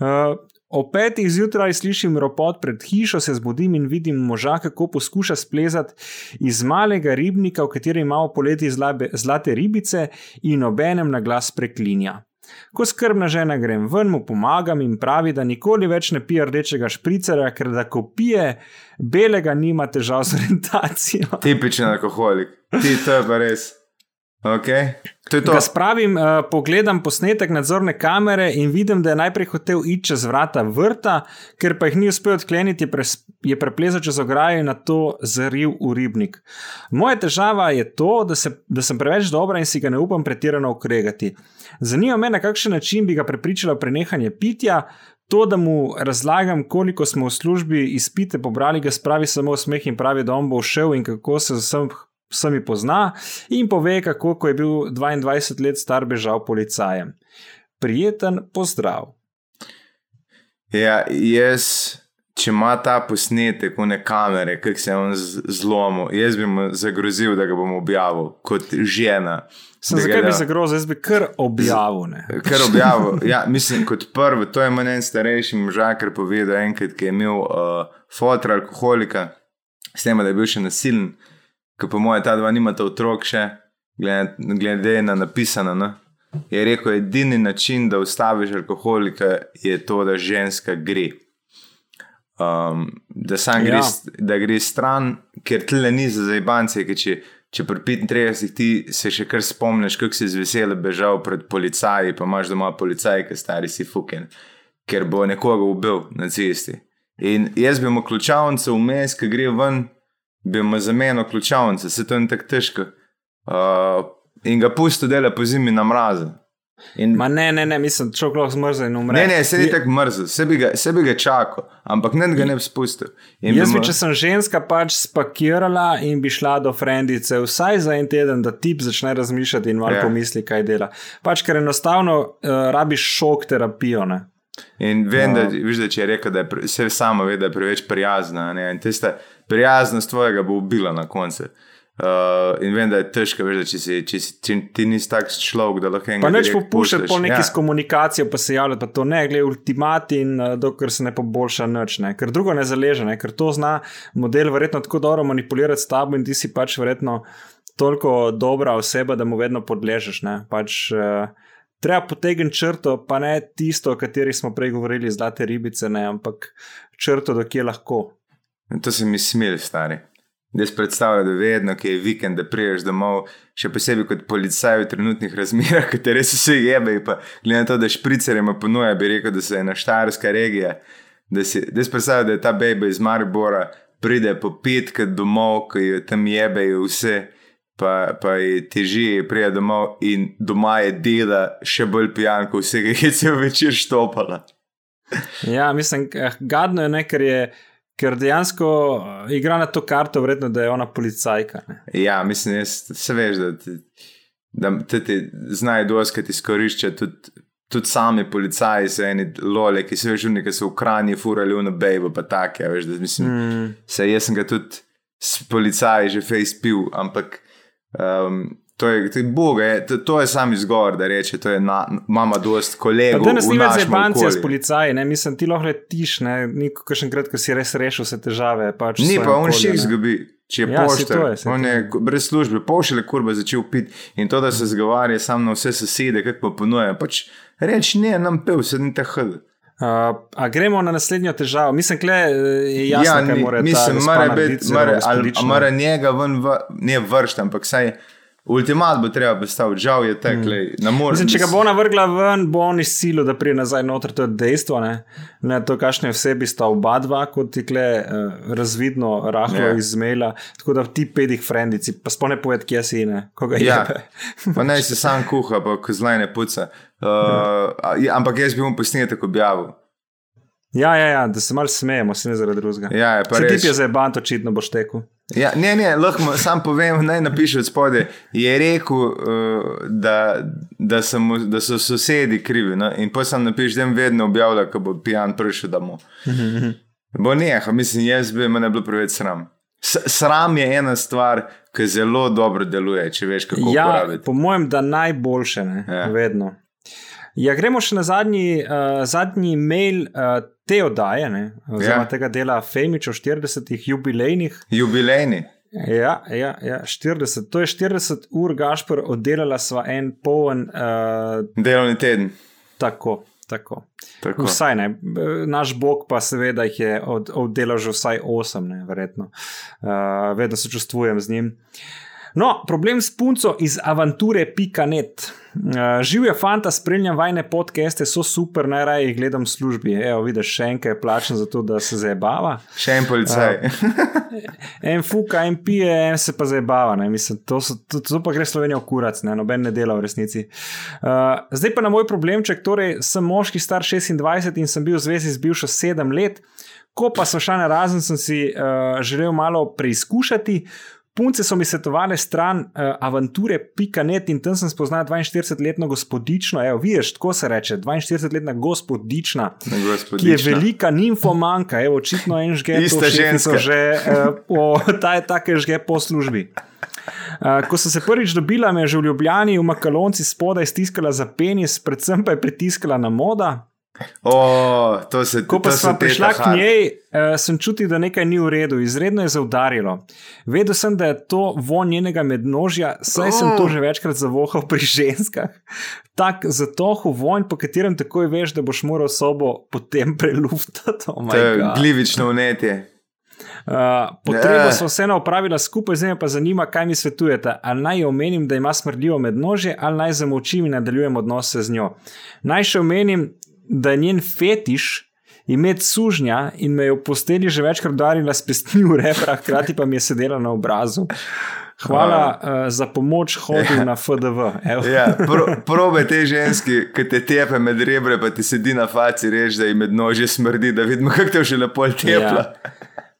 Uh, o petih zjutraj slišim ropot pred hišo, se zbudim in vidim moža, kako poskuša splezati iz malega ribnika, v katerem imamo poleti zlabe, zlate ribice, in obenem na glas preklinja. Ko skrbna žena grem ven, mu pomagam in pravi, da nikoli več ne pije rdečega špricera, ker da ko pije belega, nima težav z orientacijo. Tipičen alkoholik. Ti, to je pa res. Okay. To to. Ga spravim, uh, pogledam posnetek nadzorne kamere in vidim, da je najprej hotel iti čez vrata vrta, ker pa jih ni uspel odkleniti, pres, je preplezal čez ograjo in na to zaril v ribnik. Moja težava je to, da, se, da sem preveč dobra in si ga ne upam pretirano ukregati. Zanima me, na kakšen način bi ga prepričala prenehanje pitja. To, da mu razlagam, koliko smo v službi izpite pobrali, ga spravi samo v smeh in pravi, da on bo šel in kako se vsem vsemi pozna, in pove, kako ko je bil 22 let star bežal policajem. Prijeten pozdrav. Ja, jaz, če ima ta posnetek, one kamere, kako se je on zlomil, jaz bi mu zagrozil, da ga bom objavil kot žena. Sem, zakaj bi zagrozil, jaz bi kar objavil. Ne? Kar objavil. Ja, mislim, kot prvo, to je meni en starejši možakar povedal, enkrat, ki je imel uh, fotor alkoholika, s tem, da je bil še nasilen, ki po mojem ta dva nimata otrok še, glede, glede na napisano. No? Je rekel, edini način, da ustaviš alkoholika, je to, da ženska gre. Um, da sam Ja. gre, da gre stran, ker tle ni za zajbance, ker če, če pri 35 ti se še kar spomniš, kako si z veseljem bežal pred policaji, pa imaš doma policaj, ki stari si fuken, ker bo nekoga ubil na cesti. In jaz bi mu ključavnico vmes, ki gre ven, bi mu zamenil ključavnice, se to ni tako težko. Uh, in ga pusto dela po zimi na mrazu. In, Ma ne, ne, ne, mislim, človek lahko zmrza in umre. ne, ne, se ni tako mrzel, se bi ga, se bi ga čakal, ampak ne, da ga ne bi spustil. In Jaz mu- bi, če sem ženska, pač spakirala in bi šla do frendice vsaj za en teden, da tip začne razmišljati in malo Ja. yeah. pomisli, kaj dela. Pač ker enostavno uh, rabiš šok terapijo. Ne? In vem, da, viš, da če je rekel, da je vse sama ve, da je preveč prijazna. Ne? In tista prijaznost tvojega bo ubila na koncu. Uh, in vem, da je težko, veš, da če, si, če, si, če ti nisi tak človek, da lahko enega Pa neč popuščati po neki Ja. komunikacijo, pa se javljati, pa to ne, gledaj, ultimati in uh, dokler se ne poboljša nič, ne. ker drugo ne zaleže, ne. ker to zna model verjetno tako dobro manipulirati s tabo in ti si pač verjetno toliko dobra oseba, da mu vedno podležeš. Ne. Pač, uh, treba potegniti črto, pa ne tisto, o kateri smo prej govorili, zlate ribice, ne, ampak črto, do kje lahko. In to se mi smil, stari. Jaz predstavljam, da vedno, ki je vikend, da priješ domov, še posebej kot policaj v trenutnih razmerah, ki te res vse jebe. Glede na to, da špricerjem ponuja, bi rekel, da se je na Štajerska regija. Da si, da si predstavljam, da je ta bejba iz Maribora, pride po petkrat domov, ki jo tam jebejo vse. pa, pa je teži, prija domov in doma je dela še bolj pijan, kot vsega, ki je cel večer štopala. Ja, mislim, eh, gadno je nekaj, ker je. Ker dejansko eh, igra na to karto, vredno, da je ona policajka. Ne? Ja, mislim, jaz, se veš, da ti, da ti, ti znajo doskati izkorišča tudi, tudi sami policaji, se eni lole, ki se veš, neki so v krajni furali v nobejvo, pa take. Veš, da, mislim, mm. se, jaz sem ga tudi s policaji že face pil, ampak um, To je, to je, boga, je, to, to je sam izgovor, da reče, da imamo dost kolegov. Da nas ni več zebancija s policaji, ne? mislim, ti lahko letiš, ne, niko še enkrat, ko si res rešil vse težave. Pač ni pa on še jih zgubi. Če je ja, pošter, on je brez službe, pošele kurba začel piti in to, da se zgovarja sam na vse sosede, kako pa ponuja. Pač reči ne, nam pel, se ni ta hl. Uh, a gremo na naslednjo težavo. Mislim, da je jasno, ja, kaj mora biti. Mislim, mora biti, mora njega ven, v, ne vršiti, ampak saj. Ultimat bo treba postaviti, žal je tek, mm. na morju. Če ga bo navrgla ven, bo on iz silo, da pride nazaj noter, to je dejstvo. Ne, ne to, kakšne vsebi sta oba dva, kot ti kle, uh, razvidno, rahlo yeah. Ja. izmela. Tako da ti pedih frendici, pa spone poved, kje si ne, koga je. Ja. pa naj se sam kuha, pa kozlaj ne puca. Uh, mm. Ampak jaz bi mu posnel tako objavil. Ja, ja, ja, da se malo smejemo, se ne zaradi drugega. Ja, je pa res. Ti je za bant očitno boš tekel. Ja, ne, ne, lahko sam povem, naj napiše od spode. Je rekel, uh, da, da, mu, da so sosedi krivi. No? In potem sem napisal, da jim vedno objavlja, ko bo pijan prišel domov. Bo neha, mislim, jaz bi me ne bilo preveč sram. S sram je ena stvar, ki zelo dobro deluje, če veš, kako. Ja, uporabiti. po mojem, da najboljše, ne, ja. vedno. Ja, gremo še na zadnji, uh, zadnji mail uh, te oddaje, ne, oziroma ja. tega dela Femič o 40-ih jubilejnih. Jubilejni. Ja, ja, ja, 40. To je 40 ur, Gašpor, oddelala sva en poln. Uh, Delovni teden. Tako. Tako. Tako. Vsaj ne. Naš bog pa seveda jih je od, oddelal že vsaj 8, ne, verjetno. Uh, vedno se čustvujem z njim. No, problem s punco iz avanture.net. Uh, Živijo fanta, spremljam vajne podcaste, so super, najraje jih gledam v službi. Evo, vidiš, še enkaj je plačen za to, da se zabava. Še en policaj. Uh, en fuka, en pije, en se pa zabava. Mislim, to, so, to, to pa gre Slovenijo kurac, ne? noben ne dela v resnici. Uh, zdaj pa na moj problemček, torej sem moški star 26 in sem bil v zvezi z bivšo 7 let. Ko pa sem šel na razen, sem si uh, želel malo preizkušati. Punce so mi svetovali stran uh, avanture.net in tam sem spoznal 42-letno gospodično, evo, vidiš, tako se reče, 42-letna gospodična, gospodična, ki je velika nimfomanka, evo, očitno en žge, iste ženske. Že, uh, o, ta je take žge po službi. Uh, ko sem se prvič dobila, me je že v Ljubljani v Makalonci spodaj stiskala za penis, predvsem pa je pritiskala na moda. Oh, se, Ko pa sem prišla k njej, uh, sem čutil, da nekaj ni v redu, izredno je zaudarilo. Vedel sem, da je to von njenega mednožja, saj oh. sem to že večkrat zavohal pri ženskah. Tak zatohu vonj, po katerem takoj veš, da boš moral sobo potem preluftati. Oh to je glivično vnetje. Uh, potrebo so vseeno opravila skupaj, zdaj pa zanima, kaj mi svetujete. Ali naj omenim, da ima smrdljivo mednožje, ali naj zamolčim in nadaljujem odnose z njo. Naj še omenim, da je njen fetiš imeti sužnja in me je v posteli že večkrat darila s pestmi v repra, hkrati pa mi je sedela na obrazu. Hvala uh, za pomoč, hodil ja. na FDV. Ja, pro, probe te ženske, ki te tepe med rebre, pa ti sedi na faci, reži, da jim med nože smrdi, da vidimo, kako te že lepo tepla. Ja.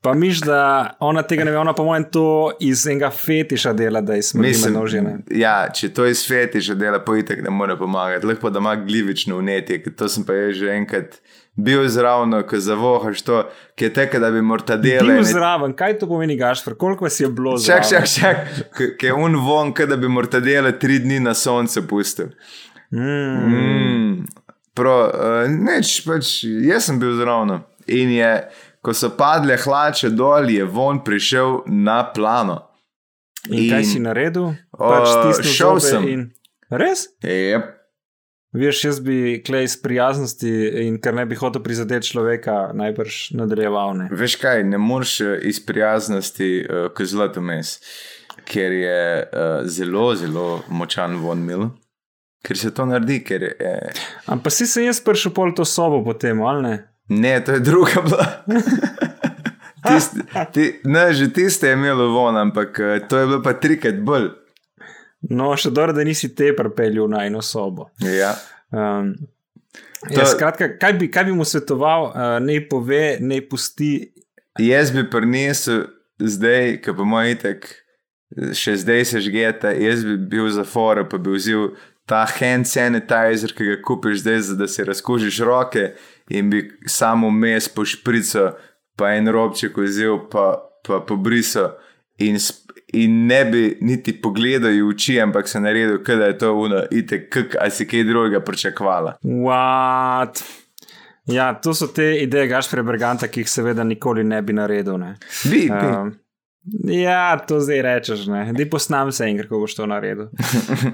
Pa miš, da ona tega ne ve, ona pa moj to iz enega fetiša dela, da je smrdi nože. Ja, če to iz fetiša dela, pojitek ne more pomagati. Lahko da ima glivično vnetje, to sem pa že enkrat bil zraven, ko zavohaš to, ki je teka, da bi mortadele. Bil zraven, kaj to pomeni, Gašpr, koliko vas je bilo zraven? Čak, čak, čak, ki je un von, da bi mortadele tri dni na sonce pustil. Mm. Mm. Pro, uh, neč, pač, jaz sem bil zraven in je ko so padle hlače dol, je von prišel na plano. In, in kaj si naredil? Pač šel sem. In... Res? Yep. Veš, jaz bi klej iz prijaznosti in ker ne bi hotel prizadeti človeka, najbrž nadaljeval. Ne. Veš kaj, ne moreš eh, iz prijaznosti uh, k zlatu mes, ker je uh, zelo, zelo močan von mil. Ker se to naredi, ker je. Ampak si se jaz prišel pol to sobo potem, ali ne? Ne, to je druga bila. Tist, ti, ne, že tiste je imelo von, ampak eh, to je bilo pa trikrat bolj. No, še dobro, da nisi te pripeljal na eno sobo. Ja. Um, To- ja, skratka, kaj bi, kaj bi mu svetoval, uh, naj pove, naj pusti. Jaz bi prinesel zdaj, ki pa moj itek, še zdaj se žgeta, jaz bi bil za fora, pa bi vzel ta hand sanitizer, ki ga kupiš zdaj, da si razkužiš roke in bi samo mes po šprico, pa en robček vzel, pa, pa pobrisal in, in ne bi niti pogledal v oči, ampak se naredil, da je to uno, itek, kak, a si kaj drugega pričakvala. What? Ja, to so te ideje Gašpre Berganta, ki jih seveda nikoli ne bi naredil. Ne. Bi, bi. Um, ja, to zdaj rečeš, ne. Dej posnam se enkrat, ko boš to naredil.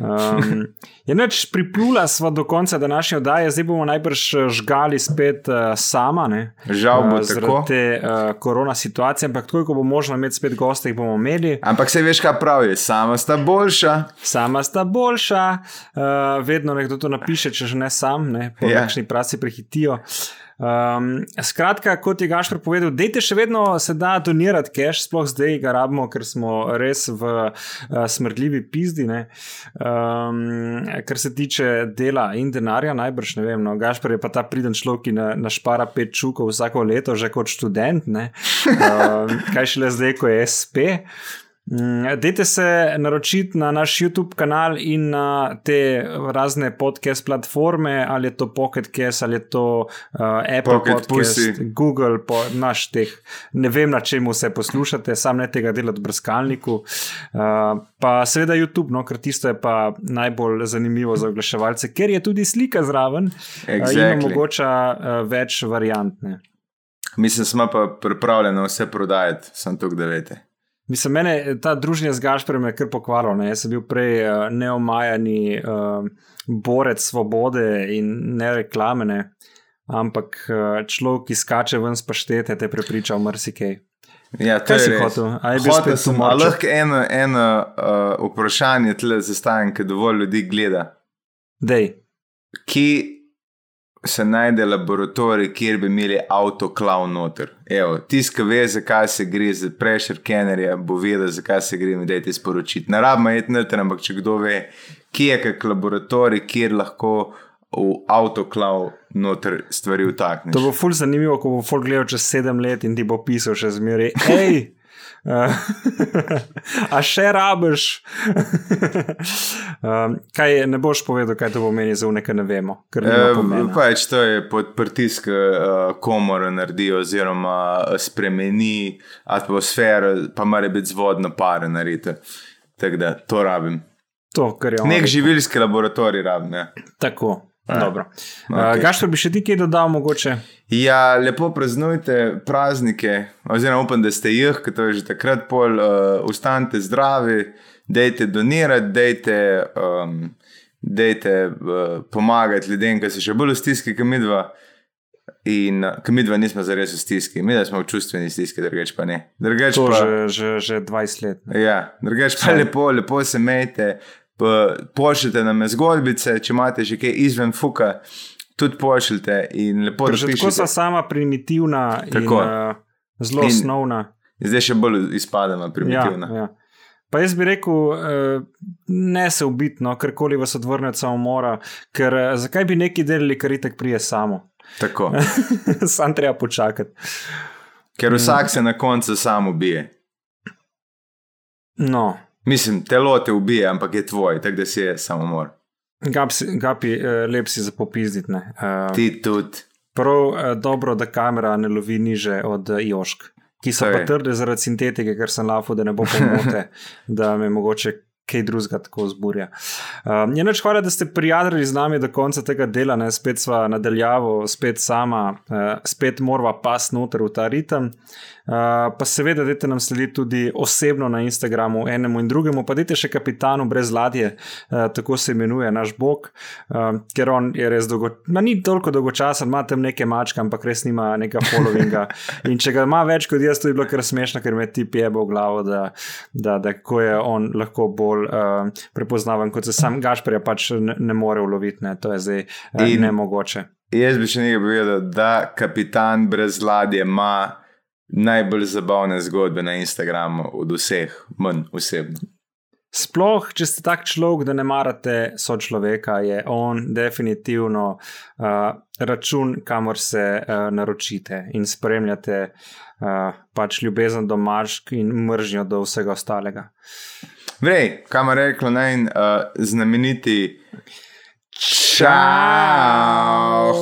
Um, je noč priplula sva do konca današnje oddaje, zdaj bomo najbrž eh, žgali spet uh, sama, ne. Žal bo zaradi tako. te uh, korona situacije, ampak takoj, ko bo možno imeti spet goste, jih bomo imeli. Ampak se veš, kaj pravi, sama sta boljša. Sama sta boljša, uh, vedno nekdo to napiše, če že ne sam, ne, po Ja. kakšni praci prehitijo. Um, skratka, kot je Gašpr povedal, dejte še vedno se da donirati cash, sploh zdaj ga rabimo, ker smo res v uh, smrdljivi pizdi. ne. Um, kar se tiče dela in denarja, najbrž ne vem. No, Gašpr je pa ta priden človek, ki na, našpara pet čukov vsako leto, že kot študent. ne. Um, kaj šele zdaj, ko je SP. Mm, Dajte se naročiti na naš YouTube kanal in na te razne podcast platforme, ali je to Pocket Cast, ali je to uh, Apple Pocket Podcast, Pussy. Google, po, naš teh. Ne vem, na čem vse poslušate, sam ne tega delati v brskalniku. Uh, pa seveda YouTube, no, ker tisto je pa najbolj zanimivo za oglaševalce, ker je tudi slika zraven uh, in Exactly. omogoča uh, več variant. Ne. Mislim, smo pa pripravljeni vse prodajati, sem tukaj, da veste. Mislim, mene ta družina z Gašprem je kar pokvarila. ne. Jaz sem bil prej uh, neomajani uh, borec svobode in ne reklamene, ampak uh, človek, ki skače ven s paštete, te prepriča v marsikaj. Ja, to Kaj je hotel? Hotel sem, a lahko eno, eno uh, vprašanje tle zastavim, ker dovolj ljudi gleda. Dej. Kje se najde laboratorij, kjer bi imeli avtoklav noter? Evo, tisk, ki ve, zakaj se gre za pressure kennerja, bo vedel, zakaj se gre, mi dajte sporočiti. Ne rabimo iti noter, ampak če kdo ve, kje je kak laboratorij, kjer lahko v avtoklav noter stvari vtakneš. To bo ful zanimivo, ko bo folk gledal čez sedem let in ti bo pisal še zmeraj. Hej! Uh, a še rabiš? um, kaj ne boš povedal, kaj to pomeni za uneka, ne vemo. Eh, pomena. Pač to je pod pritisk, uh, komora naredi, oziroma eh, spremeni atmosfero, pa mora biti z vodno pare narediti. Tako da to rabim. To, kar je on Nek živilski laboratorij rabim. Ja. Tako. Dobro. ok. Uh, Gašpor bi še ti kaj dodal, mogoče? ja, lepo praznujte praznike, oziroma upam, da ste jih, ker to je že takrat pol, uh, ustanite zdravi, dejte donirati, dejte, um, dejte uh, pomagati ljudem, ki so še bolj v stiski, kot midva. In uh, kot midva nismo zares v stiski, mi da smo v čustveni stiski, drugač pa ne. Drugač To pa, že, že, že 20 let. ne. Ja, drugač pa lepo, lepo se mejte, pošljite nam zgodbice, če imate že kaj izven fuka, tudi pošljite in lepo Ker Že tako so sama primitivna Tako. in uh, zelo In- osnovna. Zdaj še bolj izpademo primitivno. Ja, ja. Pa jaz bi rekel, uh, ne se ubitno, karkoli vas odvrne od samomora, ker uh, zakaj bi neki delali, kar itek prije samo. Tako. Sam treba počakati. Ker vsak se na koncu sam ubije. No, Mislim, telo te ubije, ampak je tvoj, tako da si je samomor. gapi, gapi uh, lep si za popizditi. Uh, Ti tudi. prav uh, dobro, da kamera ne lovi niže od uh, jošk. Ki so To pa trde zaradi sintetike, ker sem lafo, da ne bo pomote, da me mogoče kaj drugega tako zburja. Um, je noč hvala, da ste prijadrili z nami do konca tega dela, ne? spet sva nadaljavo, spet sama, uh, spet morava pas noter v ta ritem. Uh, pa seveda, dajte nam slediti tudi osebno na Instagramu, enemu in drugemu, pa dajte še kapitanu brez ladje, uh, tako se imenuje naš bog, uh, ker on je res dolgo, ma ni toliko dolgočasen, ima tam neke mačke, ampak res nima nekega followinga. In če ga ima več kot jaz, to je bilo kar smešno, ker me ti pije v glavo, da, da, da kako je on lahko bolj uh, prepoznaven, kot se sam Gašpor pač ne, ne more uloviti, ne? to je zdaj uh, In- nemogoče. Jaz bi še nekaj povedal, da kapitan brez ladje ima najbolj zabavne zgodbe na Instagramu od vseh, manj osebno. Sploh, če ste tak človek, da ne marate sočloveka, je on definitivno uh, račun, kamor se uh, naročite in spremljate uh, pač ljubezen do mašk in mržnjo do vsega ostalega. Vrej, kam je reklo naj uh, znameniti. Čau!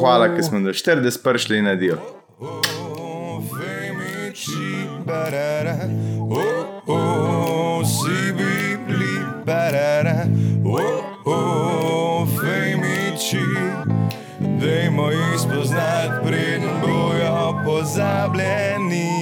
Hvala, ker smo do 40 prišli na dio. Barara, oh, oh, si bibli, barara, oh, oh, femici, dajmo jih spoznati, preden bojo pozabljeni.